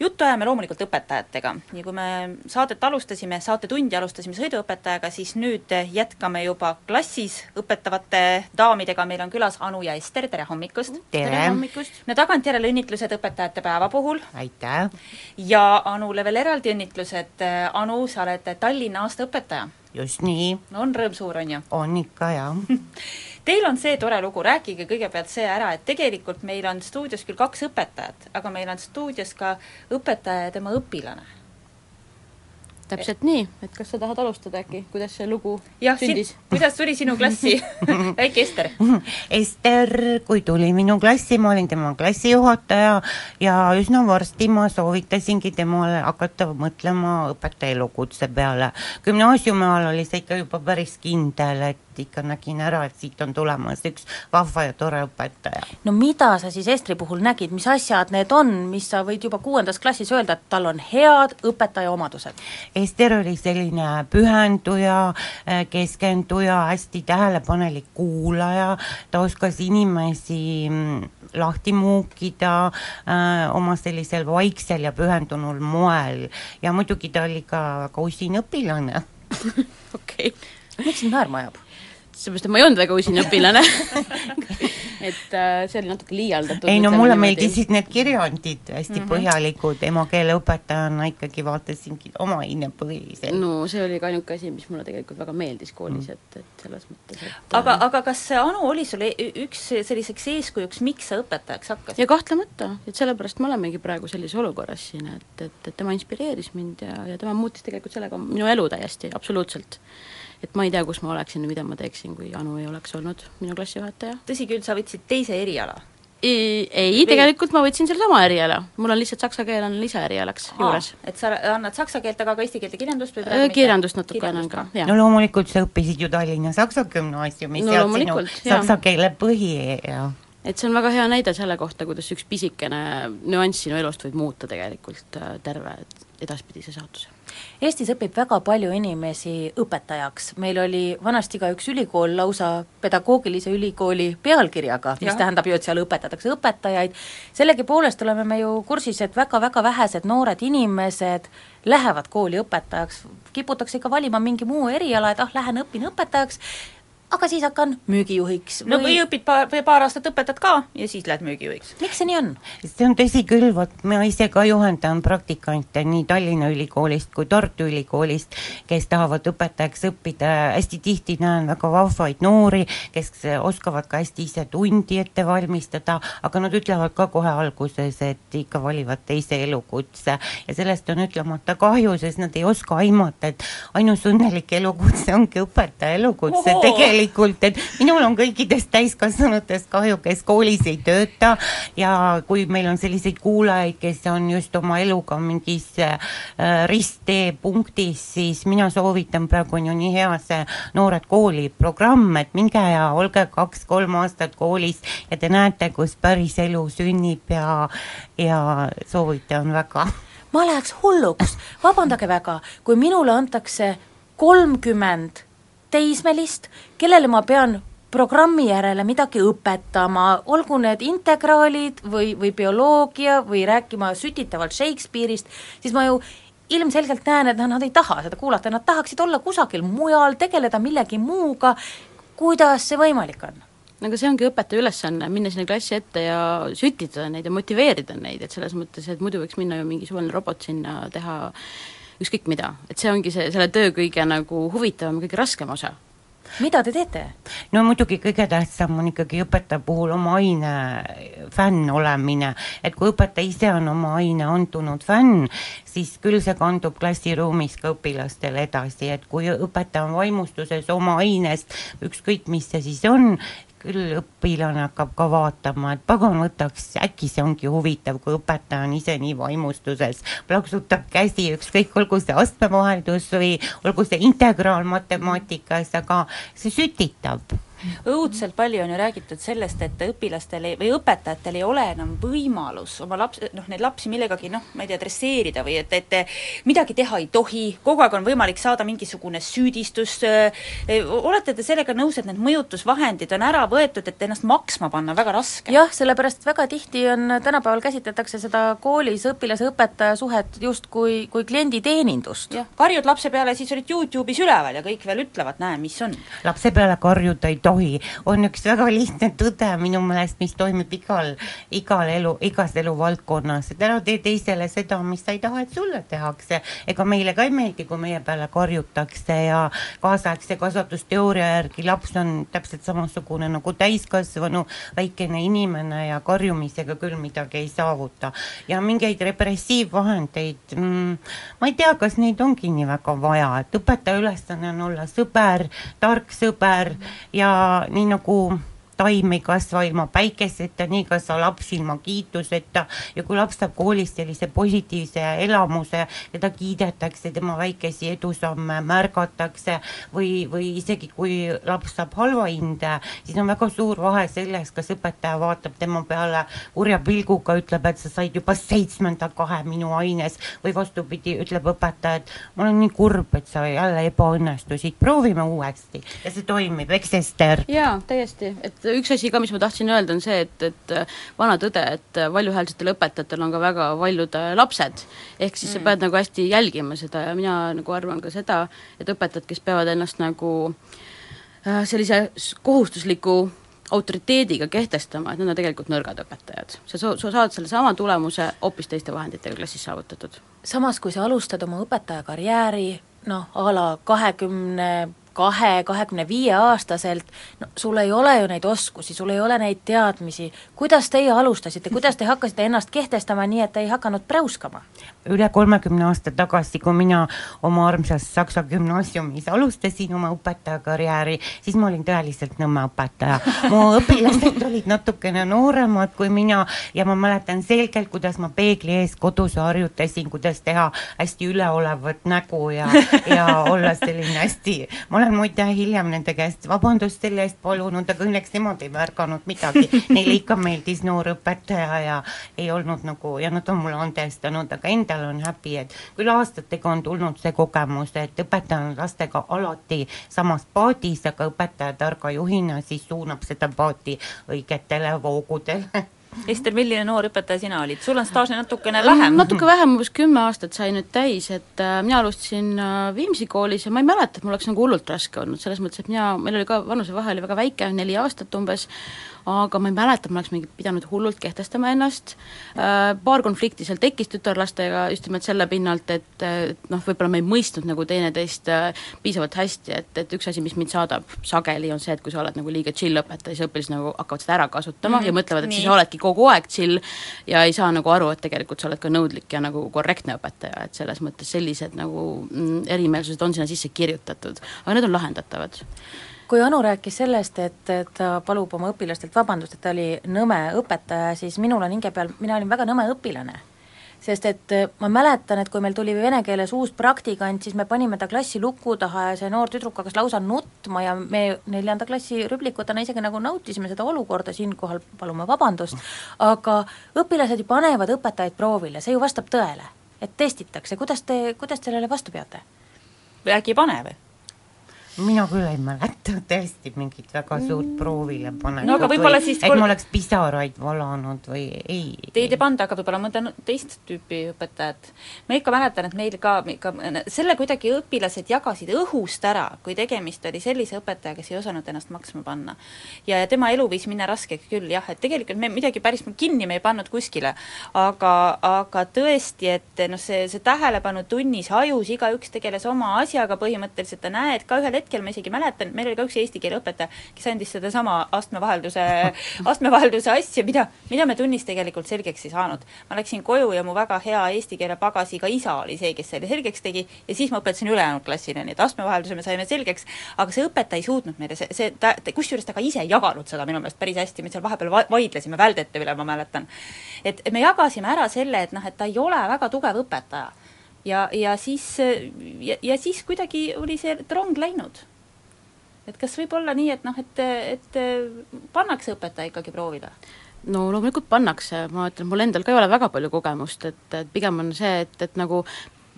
juttu ajame loomulikult õpetajatega ja kui me saadet alustasime, saatetundi alustasime sõiduõpetajaga, siis nüüd jätkame juba klassis õpetavate daamidega, meil on külas Anu ja Ester, tere hommikust! Tere hommikust! no tagantjärele õnnitlused õpetajate päeva puhul. aitäh! ja Anule veel eraldi õnnitlused, Anu, sa oled Tallinna aasta õpetaja. just nii. no on rõõm suur, on ju? on ikka, jah Teil on see tore lugu, rääkige kõigepealt see ära, et tegelikult meil on stuudios küll kaks õpetajat, aga meil on stuudios ka õpetaja ja tema õpilane. täpselt nii, et kas sa tahad alustada äkki, kuidas see lugu jah, sündis? kuidas tuli sinu klassi väike Ester? Ester, kui tuli minu klassi, ma olin tema klassijuhataja ja üsna varsti ma soovitasingi temale hakata mõtlema õpetaja elukutse peale. gümnaasiumi ajal oli see ikka juba päris kindel, et ikka nägin ära, et siit on tulemas üks vahva ja tore õpetaja. no mida sa siis Estri puhul nägid, mis asjad need on, mis sa võid juba kuuendas klassis öelda, et tal on head õpetaja omadused? Ester oli selline pühenduja, keskenduja, hästi tähelepanelik kuulaja, ta oskas inimesi mm, lahti muukida äh, oma sellisel vaiksel ja pühendunul moel ja muidugi ta oli ka väga usin õpilane. okei. miks sind naerma ajab? Seepärast, et ma ei olnud väga usin õpilane et äh, see oli natuke liialdatud. ei no mulle meeldisid need kirjandid hästi mm -hmm. põhjalikud, emakeeleõpetajana ikkagi vaatasingi oma ainepõhiselt. no see oli ka ainuke asi, mis mulle tegelikult väga meeldis koolis mm, -hmm. et, et selles mõttes, et aga, aga kas Anu oli sul üks selliseks eeskujuks, miks sa õpetajaks hakkasid? ja kahtlemata, et sellepärast me olemegi praegu sellises olukorras siin, et, et, et tema inspireeris mind ja, ja tema muutis tegelikult sellega minu elu täiesti, absoluutselt et ma ei tea, kus ma oleksin ja mida ma teeksin, kui Anu ei oleks olnud minu klassijuhataja. tõsi küll, sa võtsid teise eriala? ei, ei, tegelikult ma võtsin sellesama eriala, mul on lihtsalt saksa keel on lisaerialaks juures. et sa annad saksa keelt, aga ka eesti keelt ja kirjandust või praegu kirjandust natuke annan ka, jah. no loomulikult sa õppisid ju Tallinna Saksa Gümnaasiumis no, ja sinu saksa keele põhi ja et see on väga hea näide selle kohta, kuidas üks pisikene nüanss sinu elust võib muuta tegelikult äh, terve edaspidise saatuse Eestis õpib väga palju inimesi õpetajaks, meil oli vanasti ka üks ülikool lausa pedagoogilise ülikooli pealkirjaga, mis ja. tähendab ju, et seal õpetatakse õpetajaid, sellegipoolest oleme me ju kursis, et väga-väga vähesed noored inimesed lähevad kooli õpetajaks, kiputakse ikka valima mingi muu eriala, et ah, lähen õpin õpetajaks, aga siis hakkan müügijuhiks või no või õpid paar, või paar aastat õpetad ka ja siis lähed müügijuhiks. miks see nii on? see on tõsi küll, vot ma ise ka juhendan praktikante nii Tallinna Ülikoolist kui Tartu Ülikoolist, kes tahavad õpetajaks õppida, hästi tihti näen väga vahvaid noori, kes oskavad ka hästi ise tundi ette valmistada, aga nad ütlevad ka kohe alguses, et ikka valivad teise elukutse ja sellest on ütlemata kahju, sest nad ei oska aimata, et ainus õnnelik elukutse ongi õpetaja elukutse tegelikult tegelikult, et minul on kõikidest täiskasvanutest kahju, kes koolis ei tööta ja kui meil on selliseid kuulajaid, kes on just oma eluga mingis äh, ristteepunktis, siis mina soovitan, praegu on ju nii hea see Noored Kooli programm, et minge ja olge kaks-kolm aastat koolis ja te näete, kus päris elu sünnib ja, ja soovitan väga. Ma läheks hulluks, vabandage väga, kui minule antakse kolmkümmend teismelist, kellele ma pean programmi järele midagi õpetama, olgu need integraalid või, või bioloogia või rääkima sütitavalt Shakespeare'ist, siis ma ju ilmselgelt näen, et nad ei taha seda kuulata, nad tahaksid olla kusagil mujal, tegeleda millegi muuga, kuidas see võimalik on? no aga see ongi õpetaja ülesanne, minna sinna klassi ette ja sütitada neid ja motiveerida neid, et selles mõttes, et muidu võiks minna ju mingisugune robot sinna teha ükskõik mida, et see ongi see, selle töö kõige nagu huvitavam, kõige raskem osa. Mida te teete? no muidugi kõige tähtsam on ikkagi õpetaja puhul oma aine fänn olemine, et kui õpetaja ise on oma aine andunud fänn, siis küll see kandub klassiruumis ka õpilastele edasi, et kui õpetaja on vaimustuses oma ainest, ükskõik mis see siis on, küll õpilane hakkab ka vaatama, et pagan võtaks, äkki see ongi huvitav, kui õpetaja on ise nii vaimustuses, plaksutab käsi, ükskõik, olgu see astmevaheldus või olgu see integraalmatemaatikas, aga see sütitab õudselt palju on ju räägitud sellest, et õpilastel ei, või õpetajatel ei ole enam võimalus oma laps, noh, neid lapsi millegagi noh, ma ei tea, dresseerida või et, et midagi teha ei tohi, kogu aeg on võimalik saada mingisugune süüdistus, olete te sellega nõus, et need mõjutusvahendid on ära võetud, et ennast maksma panna väga raske? jah, sellepärast väga tihti on, tänapäeval käsitletakse seda koolis õpilase-õpetaja suhet justkui kui klienditeenindust. jah, karjud lapse peale, siis olid YouTube'is üleval ja kõik veel ütlevad, näe, mis on. lapse peale karjuda ei tohi, on üks väga lihtne tõde minu meelest, mis toimib igal, igal elu, igas eluvaldkonnas, et ära tee teisele seda, mis sa ei taha, et sulle tehakse. ega meile ka ei meeldi, kui meie peale karjutakse ja kaasaegse kasvatusteooria järgi laps on täpselt samasugune nagu täiskasvanu väikene inimene ja karjumisega küll midagi ei saavuta. ja mingeid repressiivvahendeid mm,, ma ei tea, kas neid ongi nii väga vaja, et õpetaja ülesanne on olla sõber, tark sõber ja nii nagu taim ei kasva ilma päikeseta, nii ei kasva laps ilma kiituseta. Ja kui laps saab koolis sellise positiivse elamuse, teda kiidetakse, tema väikesi edusamme märgatakse või, või isegi kui laps saab halva hinde, siis on väga suur vahe selles, kas õpetaja vaatab tema peale kurja pilguga, ütleb, et sa said juba seitsmenda kahe minu aines või vastupidi, ütleb õpetaja, et ma olen nii kurb, et sa jälle ebaõnnestusid, proovime uuesti. Ja see toimib, eks Ester? jaa, täiesti, et üks asi ka, mis ma tahtsin öelda, on see, et, et vana tõde, et valjuhäälsetel õpetajatel on ka väga valjud äh, lapsed, ehk siis mm. sa pead nagu hästi jälgima seda ja mina nagu arvan ka seda, et õpetajad, kes peavad ennast nagu äh, sellise kohustusliku autoriteediga kehtestama, et nad on tegelikult nõrgad õpetajad. sa, sa saad sellesama tulemuse hoopis teiste vahenditega klassis saavutatud. samas, kui sa alustad oma õpetajakarjääri noh, a la kahekümne kahe, kahekümne viie aastaselt, no sul ei ole ju neid oskusi, sul ei ole neid teadmisi, kuidas teie alustasite, kuidas te hakkasite ennast kehtestama nii, et te ei hakanud präuskama? Üle kolmekümne aasta tagasi, kui mina oma armsas Saksa gümnaasiumis alustasin oma õpetajakarjääri, siis ma olin tõeliselt nõmme õpetaja. mu õpilased olid natukene nooremad kui mina ja ma mäletan selgelt, kuidas ma peegli ees kodus harjutasin, kuidas teha hästi üleolevat nägu ja, ja olla selline hästi, ma olen muide hiljem nende käest vabandust selle eest palunud, aga õnneks nemad ei märganud midagi. Neile ikka meeldis noor õpetaja ja ei olnud nagu ja nad on mulle andestanud, aga endal on häbi, et küll aastatega on tulnud see kogemus, et õpetaja on lastega alati samas paadis, aga õpetaja targa juhina siis suunab seda paati õigetele voogudele Ester, milline noor õpetaja sina olid, sul on staaži natukene vähem? natuke vähem, umbes kümme aastat sai nüüd täis, et äh, mina alustasin äh, Viimsi koolis ja ma ei mäleta, et mul oleks nagu hullult raske olnud, selles mõttes, et mina, meil oli ka vanusevahe oli väga väike, neli aastat umbes, aga ma ei mäleta, et ma oleks mingi pidanud hullult kehtestama ennast, äh, paar konflikti seal tekkis tütarlastega just nimelt selle pinnalt, et, noh, võib-olla me ei mõistnud nagu teineteist äh, piisavalt hästi, et, et üks asi, mis mind saadab sageli, on see, et kui sa oled nagu liiga chill õpetaja, siis õpilased nagu hakkavad seda ära kasutama mm -hmm. ja mõtlevad, et Nii. siis sa oledki kogu aeg chill ja ei saa nagu aru, et tegelikult sa oled ka nõudlik ja nagu korrektne õpetaja, et selles mõttes sellised nagu mm, erimeelsused on sinna sisse kirjutatud, aga need on lahendatavad kui Anu rääkis sellest, et, ta palub oma õpilastelt vabandust, et ta oli nõme õpetaja, siis minul on hinge peal, mina olin väga nõme õpilane. Sest et ma mäletan, et kui meil tuli vene keeles uus praktikant, siis me panime ta klassi luku taha ja see noor tüdruk hakkas lausa nutma ja me neljanda klassi rüblikutena isegi nagu nautisime seda olukorda, siinkohal palume vabandust, aga õpilased ju panevad õpetajaid proovile, see ju vastab tõele. et testitakse, kuidas te, kuidas te sellele vastu peate? äkki ei pane või? Mina küll ei mäleta tõesti mingit väga suurt mm. proovile panekut no võib-olla siis et ma oleks pisaraid valanud või ei. Teid ei panda, aga võib-olla mõnda teist tüüpi õpetajat. ma ikka mäletan, et meil ka ikka selle kuidagi õpilased jagasid õhust ära, kui tegemist oli sellise õpetajaga, kes ei osanud ennast maksma panna. ja, ja tema elu võis minna raskeks küll jah, et tegelikult me midagi päris kinni me ei pannud kuskile, aga, aga tõesti, et noh, see, see tähelepanu tunnis hajus, igaüks tegeles oma asjaga põhimõtteliselt, ta näed ka ühel hetkel ma isegi mäletan, meil oli ka üks eesti keele õpetaja, kes andis sedasama astmevahelduse, astmevahelduse asja, mida, mida me tunnis tegelikult selgeks ei saanud. ma läksin koju ja mu väga hea eesti keele pagasiga isa oli see, kes selle selgeks tegi ja siis ma õpetasin ülejäänud klassile, nii et astmevahelduse me saime selgeks, aga see õpetaja ei suutnud meile, see, see, ta, kusjuures ta ka ise ei jaganud seda minu meelest päris hästi, me seal vahepeal va vaidlesime väldete üle, ma mäletan. et me jagasime ära selle, et noh, et ta ei ole väga tugev õpetaja ja, ja siis, ja, ja siis kuidagi oli see rong läinud. et kas võib olla nii, et noh, et, et pannakse õpetaja ikkagi proovile? no loomulikult pannakse, ma ütlen, mul endal ka ei ole väga palju kogemust, et, et pigem on see, et, et nagu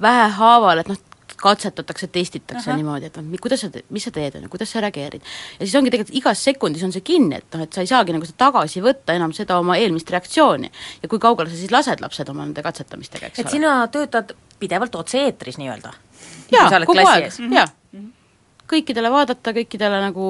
vähehaaval, et noh, katsetatakse, testitakse Aha. niimoodi, et noh, kuidas sa, mis sa teed, on ju, kuidas sa reageerid. ja siis ongi tegelikult igas sekundis on see kinni, et noh, et sa ei saagi nagu seda tagasi võtta enam seda oma eelmist reaktsiooni. ja kui kaugele sa siis lased lapsed oma nende katsetamistega, eks et ole. sina töötad pidevalt otse-eetris nii-öelda? jaa, kogu aeg, jaa kõikidele vaadata, kõikidele nagu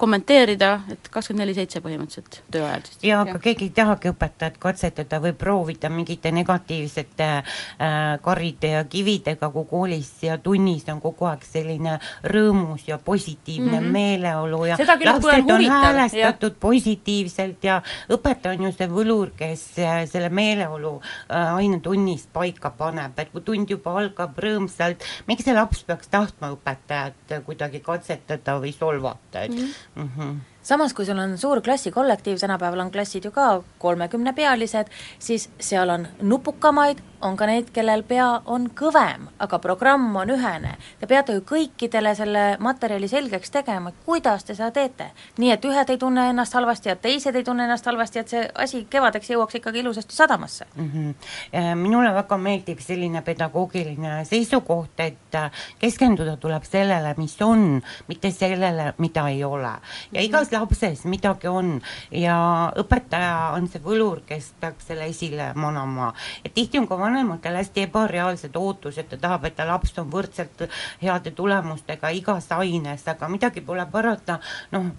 kommenteerida, et kakskümmend neli seitse põhimõtteliselt tööajal siis. jaa, aga keegi ei tahagi õpetajat katsetada või proovida mingite negatiivsete äh, karide ja kividega, kui koolis ja tunnis on kogu aeg selline rõõmus ja positiivne mm -hmm. meeleolu ja küll, lapsed on, häälestatud ja. positiivselt ja õpetaja on ju see võlur, kes äh, selle meeleolu äh, ainetunnis paika paneb, et kui tund juba algab rõõmsalt, miks see laps peaks tahtma õpetajat kuidagi katsetada või solvata, et mm -hmm. Mm -hmm samas, kui sul on suur klassikollektiiv, tänapäeval on klassid ju ka kolmekümnepealised, siis seal on nupukamaid, on ka neid, kellel pea on kõvem, aga programm on ühene. Te peate ju kõikidele selle materjali selgeks tegema, kuidas te seda teete. nii et ühed ei tunne ennast halvasti ja teised ei tunne ennast halvasti, et see asi kevadeks jõuaks ikkagi ilusasti sadamasse mm. -hmm. minule väga meeldib selline pedagoogiline seisukoht, et äh, keskenduda tuleb sellele, mis on, mitte sellele, mida ei ole. ja igas lapses midagi on ja õpetaja on see võlur, kes peaks selle esile manama. et tihti on ka vanematel hästi ebareaalsed ootused, ta tahab, et ta laps on võrdselt heade tulemustega igas aines, aga midagi pole parata, noh,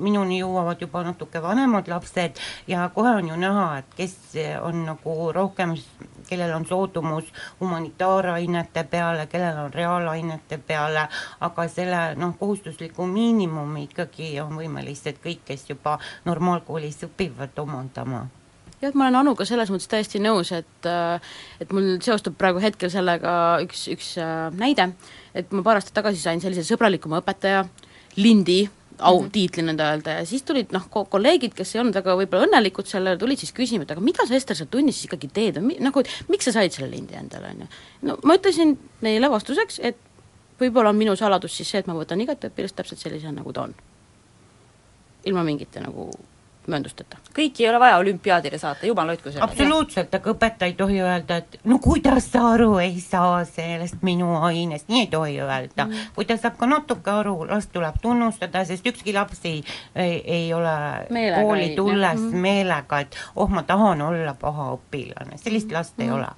minuni jõuavad juba natuke vanemad lapsed ja kohe on ju näha, et kes on nagu rohkem, kellel on soodumus humanitaarainete peale, kellel on reaalainete peale, aga selle noh, kohustusliku miinimumi ikkagi on võimelised kõik, kes juba normaalkoolis õpivad, omandama jah, et ma olen Anuga selles mõttes täiesti nõus, et et mul seostub praegu hetkel sellega üks, üks äh, näide, et ma paar aastat tagasi sain sellise sõbralikuma õpetaja lindi autiitli nõnda öelda ja siis tulid noh, kolleegid, kes ei olnud väga võib-olla õnnelikud selle, tulid siis küsima, et aga mida sa, Ester, seal tunnis siis ikkagi teed või nagu, miks sa said selle lindi endale, on ju. no ma ütlesin neile vastuseks, et võib-olla on minu saladus siis see, et ma võtan igat õpilast täpselt sellisena, nagu ta on. ilma mingite nagu mööndusteta. kõiki ei ole vaja olümpiaadile saata, jumal hoidku selle. absoluutselt, aga õpetaja ei tohi öelda, et no kuidas sa aru ei saa sellest minu ainest, nii ei tohi öelda mm.. kui ta saab ka natuke aru, last tuleb tunnustada, sest ükski laps ei, ei, ei ole meelega kooli tulles mm. meelega, et oh, ma tahan olla paha õpilane, sellist last mm. ei ole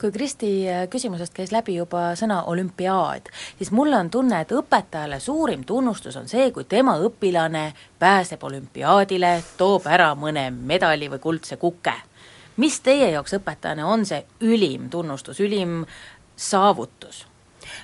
kui Kristi äh, küsimusest käis läbi juba sõna olümpiaad, siis mul on tunne, et õpetajale suurim tunnustus on see, kui tema õpilane pääseb olümpiaadile, toob ära mõne medali või kuldse kuke. mis teie jaoks õpetajana on see ülim tunnustus, ülim saavutus?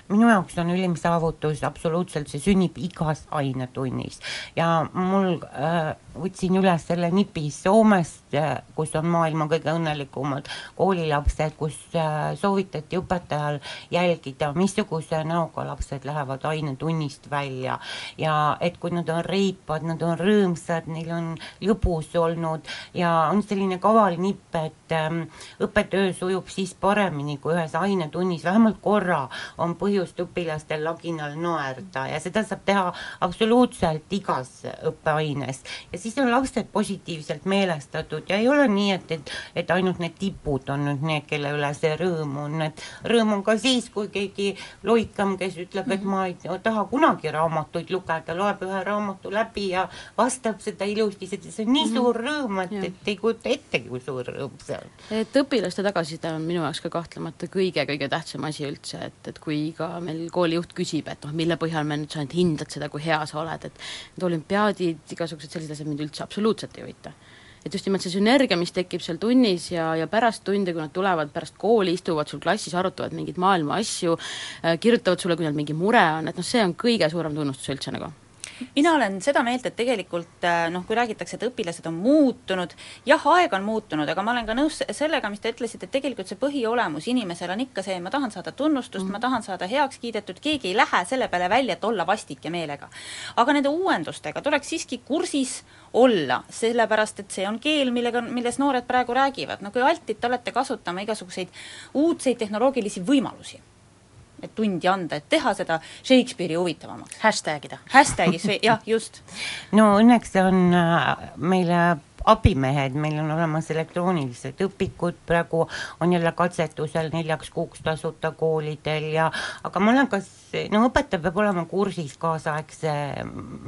minu jaoks on ülim saavutus absoluutselt, see sünnib igas ainetunnis ja mul äh, võtsin üles selle nipi Soomest, kus on maailma kõige õnnelikumad koolilapsed, kus äh, soovitati õpetajal jälgida, missuguse näoga lapsed lähevad ainetunnist välja. Ja et kui nad on reipad, nad on rõõmsad, neil on lõbus olnud ja on selline kaval nipp, et ähm, õppetöö sujub siis paremini, kui ühes ainetunnis. Vähemalt korra on põhjust õpilastel laginal naerda ja seda saab teha absoluutselt igas õppeaines. Ja siis on lapsed positiivselt meelestatud ja ei ole nii, et, et, et ainult need tipud on nüüd need, kelle üle see rõõm on, et rõõm on ka siis, kui keegi loikam, kes ütleb, et ma ei taha kunagi raamatuid lugeda, loeb ühe raamatu läbi ja vastab seda ilusti, see on nii mhm. suur rõõm, et, et ei kujuta ettegi, kui suur rõõm see on. et õpilaste tagasiside on minu jaoks ka kahtlemata kõige-kõige tähtsam asi üldse, et, et kui ka meil koolijuht küsib, et noh, mille põhjal me nüüd sa nüüd hindad seda, kui hea sa oled, et need olümpiaadid, igasugused sellised asjad mind üldse absoluutselt ei huvita. Et just nimelt see sünergia, mis tekib seal tunnis ja, ja pärast tunde, kui nad tulevad pärast kooli, istuvad sul klassis, arutavad mingeid maailma asju äh,, kirjutavad sulle, kui neil mingi mure on, et noh, see on kõige suurem tunnustus üldse nagu mina olen seda meelt, et tegelikult äh, noh, kui räägitakse, et õpilased on muutunud, jah, aeg on muutunud, aga ma olen ka nõus sellega, mis te ütlesite, et tegelikult see põhiolemus inimesel on ikka see, ma tahan saada tunnustust mm, -hmm. ma tahan saada heaks kiidetud, keegi ei lähe selle peale välja, et olla vastik ja meelega. aga nende uuendustega tuleks siiski kursis olla, sellepärast et see on keel, millega, milles noored praegu räägivad, no kui altid te olete kasutama igasuguseid uudseid tehnoloogilisi võimalusi et tundi anda, et teha seda Shakespeare'i huvitavamaks. Hashtag ida. Hashtagis või jah, just. no õnneks on äh, meile abimehed, meil on olemas elektroonilised õpikud, praegu on jälle katsetusel neljaks kuuks tasuta koolidel ja aga ma olen kas, no õpetaja peab olema kursis kaasaegse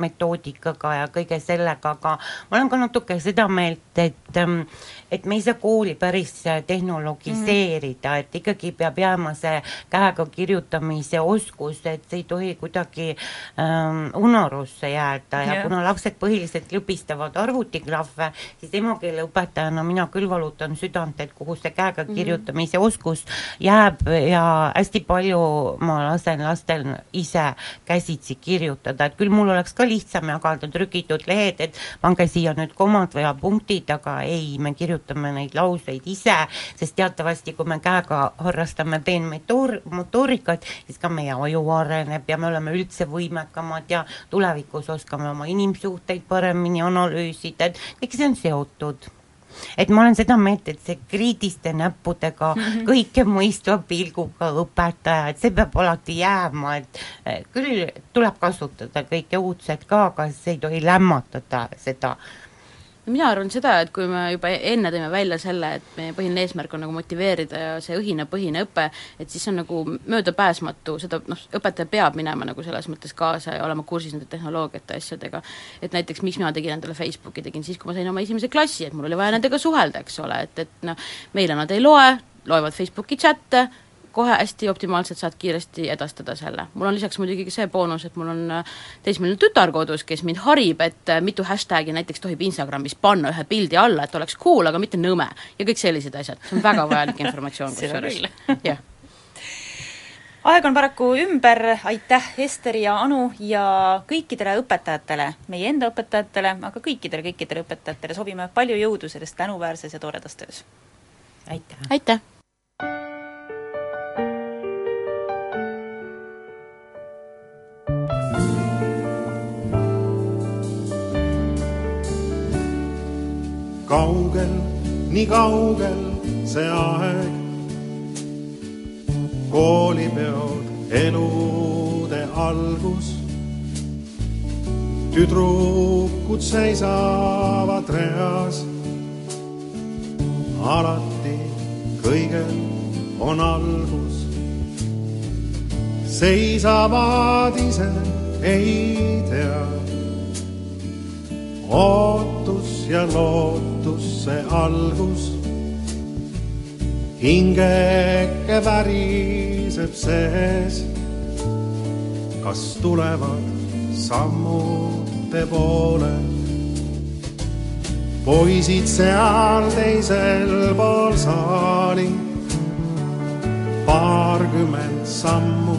metoodikaga ja kõige sellega, aga ma olen ka natuke seda meelt, et ähm, et me ei saa kooli päris tehnologiseerida mm, -hmm. et ikkagi peab jääma see käega kirjutamise oskus, et see ei tohi kuidagi ähm, unarusse jääda ja Jah. kuna lapsed põhiliselt lõbistavad arvutiklahve, siis emakeeleõpetajana mina küll valutan südant, et kuhu see käega Mhm. kirjutamise oskus jääb ja hästi palju ma lasen lastel ise käsitsi kirjutada, et küll mul oleks ka lihtsam jagada trükitud lehed, et pange siia nüüd komad või punktid, aga ei, me kirjutame neid lauseid ise, sest teatavasti, kui me käega harrastame peenmotoor-, motoorikat, siis ka meie aju areneb ja me oleme üldse võimekamad ja tulevikus oskame oma inimsuhteid paremini analüüsida, et kõik see on seotud? Et ma olen seda meelt, et see kriitiliste näppudega kõike mõistva pilguga õpetaja, et see peab alati jääma, et eh, küll tuleb kasutada kõike uudset ka, aga see ei tohi lämmatada seda mina arvan seda, et kui me juba enne tõime välja selle, et meie põhiline eesmärk on nagu motiveerida ja see õhinapõhine õpe, et siis on nagu möödapääsmatu, seda noh, õpetaja peab minema nagu selles mõttes kaasa ja olema kursis nende tehnoloogiate asjadega. et näiteks miks mina tegin endale Facebooki, tegin siis, kui ma sain oma esimese klassi, et mul oli vaja nendega suhelda, eks ole, et, et noh, meile nad ei loe, loevad Facebooki chatte, kohe hästi optimaalselt saad kiiresti edastada selle. mul on lisaks muidugi ka see boonus, et mul on äh, teismeline tütar kodus, kes mind harib, et äh, mitu hashtag'i näiteks tohib Instagramis panna ühe pildi alla, et oleks cool, aga mitte nõme. ja kõik sellised asjad, see on väga vajalik informatsioon kusjuures. jah. aeg on paraku ümber, aitäh Ester ja Anu ja kõikidele õpetajatele, meie enda õpetajatele, aga kõikidele, kõikidele õpetajatele soovime palju jõudu selles tänuväärses ja toredas töös. aitäh! aitäh! Kaugel, nii kaugel see aeg. koolipeod, elude algus. tüdrukud seisavad reas. alati kõigel on algus. seisavad ise, ei tea ootus ja lootus see algus. hingeke väriseb sees. kas tulevad sammude poole? poisid seal teisel pool saali. paarkümmend sammu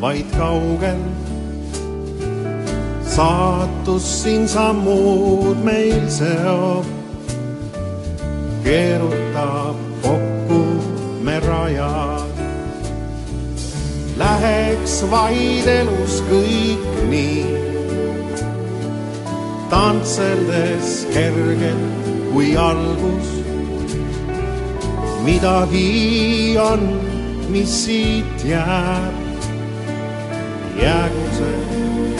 vaid kaugel saatus siin sammud meil seob, keerutab kokku me rajad. Läheks vaid elus kõik nii, tantseldes kergelt kui algus. midagi on, mis siit jääb, jäägu see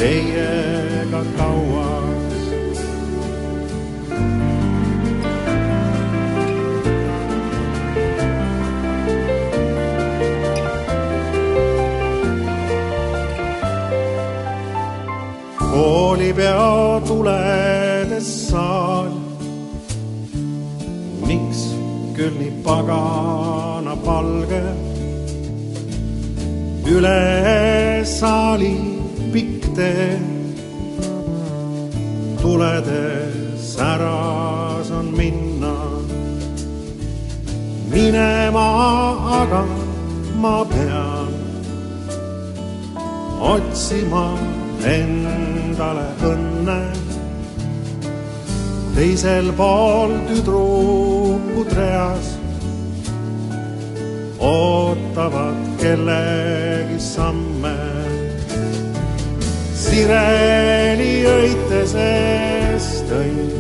teiega kauaks. Koolipeo tuledes saal. miks küll nii pagana palge üle saali pikk tee. tuledes äras on minna, minema aga ma pean otsima endale õnne. teisel pool tüdrukud reas ootavad kellegi samme sireli õitesest õnn.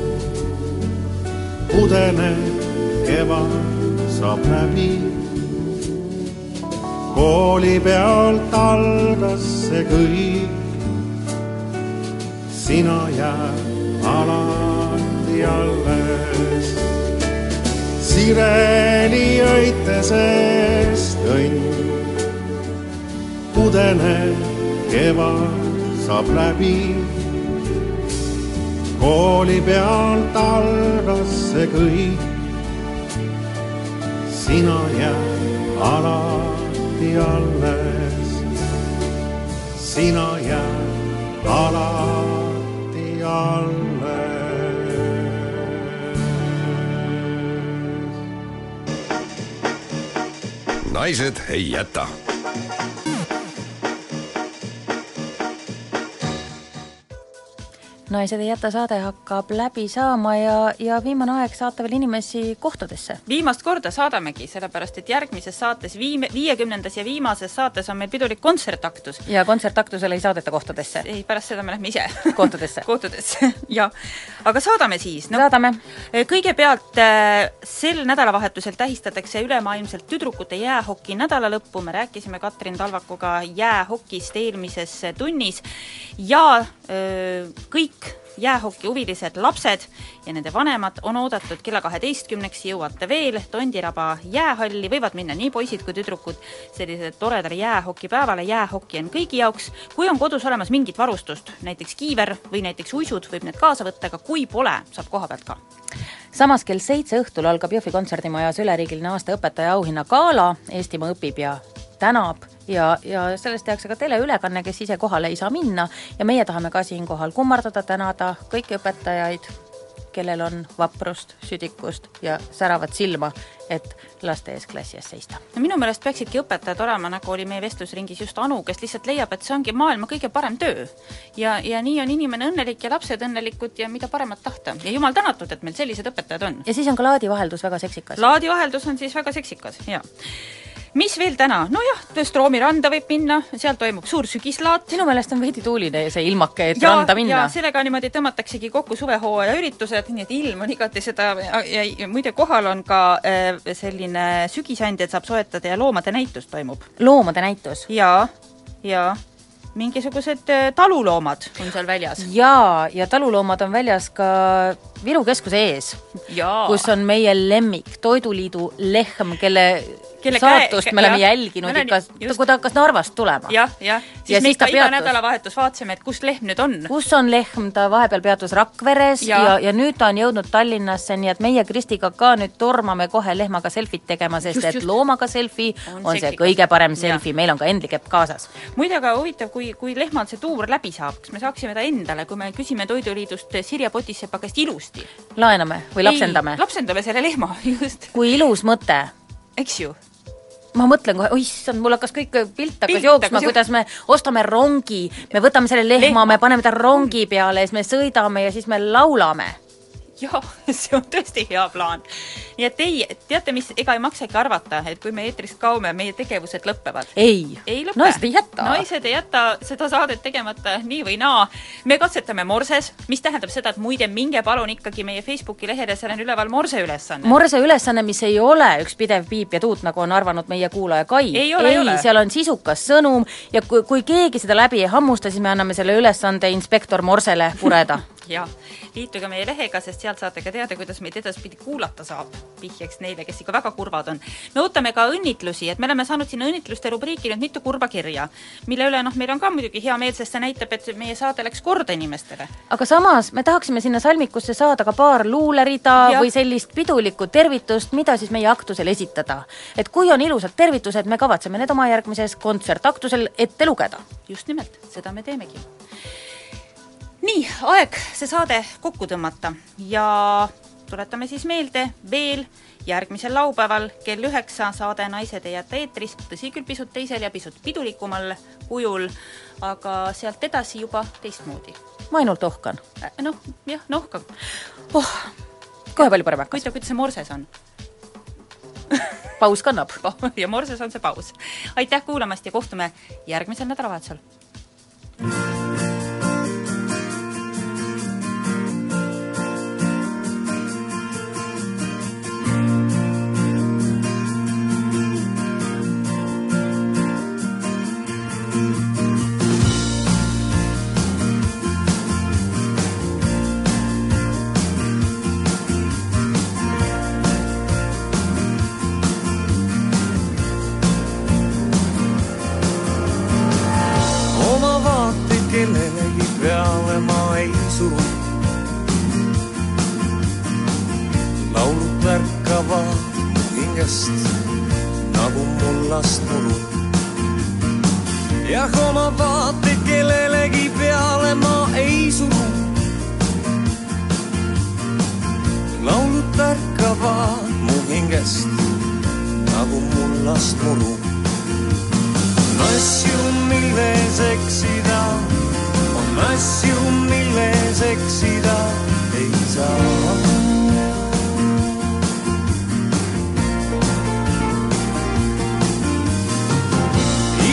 pudeneb kevad saab läbi. kooli pealt algas see kõik. Sina jääd alati alles. sireni õitesest õnn pudeneb kevad saab läbi. kooli pealt algas see kõik. sina jääd alati alles. sina jääd alati alles. naised ei jäta naised ei jäta saade hakkab läbi saama ja, ja viimane aeg saata veel inimesi kohtadesse. viimast korda saadamegi, sellepärast et järgmises saates, viime, viiekümnendas ja viimases saates on meil pidulik kontsertaktus. ja kontsertaktusel ei saadeta kohtadesse? ei, pärast seda me lähme ise kohtadesse kohtadesse, jah. aga saadame siis no,. saadame. kõigepealt äh, sel nädalavahetusel tähistatakse ülemaailmselt tüdrukute jäähoki nädalalõppu, me rääkisime Katrin Talvakuga jäähokist eelmises tunnis ja öö, kõik jäähokihuvilised lapsed ja nende vanemad on oodatud kella kaheteistkümneks, jõuate veel Tondiraba jäähalli, võivad minna nii poisid kui tüdrukud sellisele toredale jäähokipäevale, jäähoki on kõigi jaoks, kui on kodus olemas mingit varustust, näiteks kiiver või näiteks uisud, võib need kaasa võtta, aga kui pole, saab koha pealt ka. Samas kell seitse õhtul algab Jõhvi kontserdimajas üleriigiline aasta õpetaja auhinna gala, Eestimaa õpib ja tänab ja, ja sellest tehakse ka teleülekanne, kes ise kohale ei saa minna ja meie tahame ka siinkohal kummardada, tänada kõiki õpetajaid, kellel on vaprust, südikust ja säravat silma, et laste ees klassi ees seista. no minu meelest peaksidki õpetajad olema, nagu oli meie vestlusringis just Anu, kes lihtsalt leiab, et see ongi maailma kõige parem töö. ja, ja nii on inimene õnnelik ja lapsed õnnelikud ja mida paremat tahta. ja jumal tänatud, et meil sellised õpetajad on. ja siis on ka laadivaheldus väga seksikas. laadivaheldus on siis väga seksikas, jaa mis veel täna, nojah, Stroomi randa võib minna, seal toimub suur sügislaat. minu meelest on veidi tuuline see ilmake, et ja, randa minna. ja sellega niimoodi tõmmataksegi kokku suvehooaja üritused, nii et ilm on igati seda ja, ja, ja muide, kohal on ka äh, selline sügisandjad saab soetada ja loomade näitus toimub. loomade näitus? jaa, jaa mingisugused äh, taluloomad on seal väljas. jaa, ja taluloomad on väljas ka Viru keskuse ees, kus on meie lemmik, Toiduliidu lehm, kelle kelle saatust käe, me oleme jälginud ikka, kui ta hakkas Narvast tulema. jah, jah, siis ja me ikka iga nädalavahetus vaatasime, et kus lehm nüüd on. kus on lehm, ta vahepeal peatus Rakveres ja, ja, ja nüüd ta on jõudnud Tallinnasse, nii et meie Kristiga ka nüüd tormame kohe lehmaga selfit tegema, sest just, et just. loomaga selfie on, on see kõige parem selfie, meil on ka endlikepp kaasas. muide, aga huvitav, kui, kui lehmal see tuur läbi saab, kas me saaksime ta endale, kui me küsime Toiduliidust Sirje Potissepa käest ilusti? laename või lapsendame? lapsendame selle lehma, just. kui ilus mõte. eks ju ma mõtlen kohe, issand, mul hakkas kõik pilt hakkas jooksma, kuidas me ostame rongi, me võtame selle lehma, lehma., me paneme ta rongi peale ja siis me sõidame ja siis me laulame jah, see on tõesti hea plaan. nii et ei, teate mis, ega ei maksagi arvata, et kui me eetrist kaome, meie tegevused lõpevad. ei, ei naised ei jäta. naised ei jäta seda saadet tegemata nii või naa. me katsetame Morses, mis tähendab seda, et muide, minge palun ikkagi meie Facebooki lehele, seal on üleval Morse ülesanne. Morse ülesanne, mis ei ole üks pidev piip ja tuut, nagu on arvanud meie kuulaja Kai. ei, ei, ei, seal on sisukas sõnum ja kui, kui keegi seda läbi ei hammusta, siis me anname selle ülesande inspektor Morsele pureda jah, liituge meie lehega, sest sealt saate ka teada, kuidas meid edaspidi kuulata saab, vihjeks neile, kes ikka väga kurvad on. me ootame ka õnnitlusi, et me oleme saanud sinna õnnitluste rubriiki nüüd mitu kurba kirja, mille üle noh, meil on ka muidugi hea meel, sest see näitab, et meie saade läks korda inimestele. aga samas me tahaksime sinna salmikusse saada ka paar luulerida ja. või sellist pidulikku tervitust, mida siis meie aktusel esitada. et kui on ilusad tervitused, me kavatseme need oma järgmises kontsertaktusel ette lugeda. just nimelt, seda me teemegi nii, aeg see saade kokku tõmmata ja tuletame siis meelde veel järgmisel laupäeval kell üheksa saade Naised ei jäta eetris, tõsi küll, pisut teisel ja pisut pidulikumal kujul, aga sealt edasi juba teistmoodi. ma ainult ohkan. Äh, noh, jah, nohkan. oh, kohe palju parem hakkas. huvitav, kuidas see morses on paus kannab ja morses on see paus. aitäh kuulamast ja kohtume järgmisel nädalavahetusel. tulema ei suru. laulud värkavad hingest nagu mullast muru. jah, oma vaateid kellelegi peale ma ei suru. laulud värkavad mu hingest nagu mullast muru. asju, milles eksida on asju, milles eksida ei saa.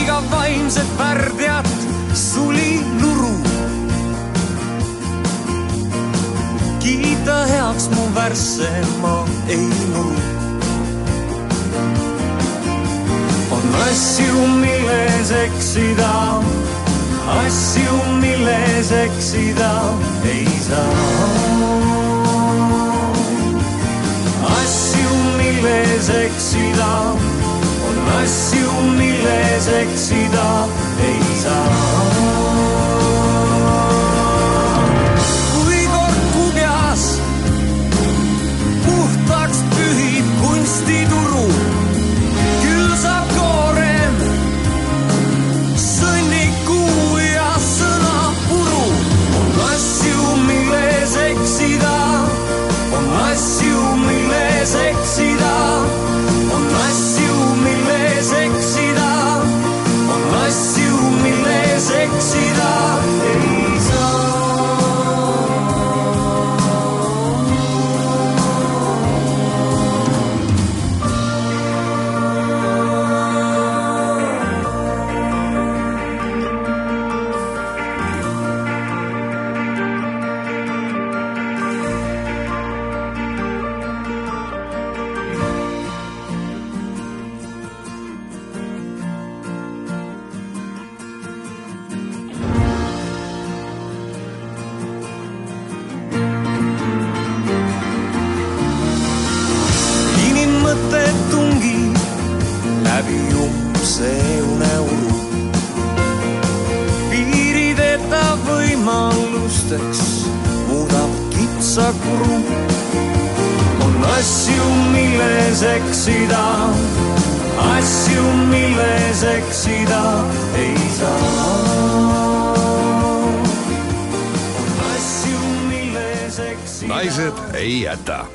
iga vaimset värdjat suli nuru. kiita heaks mu värsse ma ei nuru. on asju, milles eksida, asju, milles eksida ei saa. asju, milles eksida on asju, milles eksida ei saa. Milles eksida, asju, milles eksida? Ei saa. naised ei jäta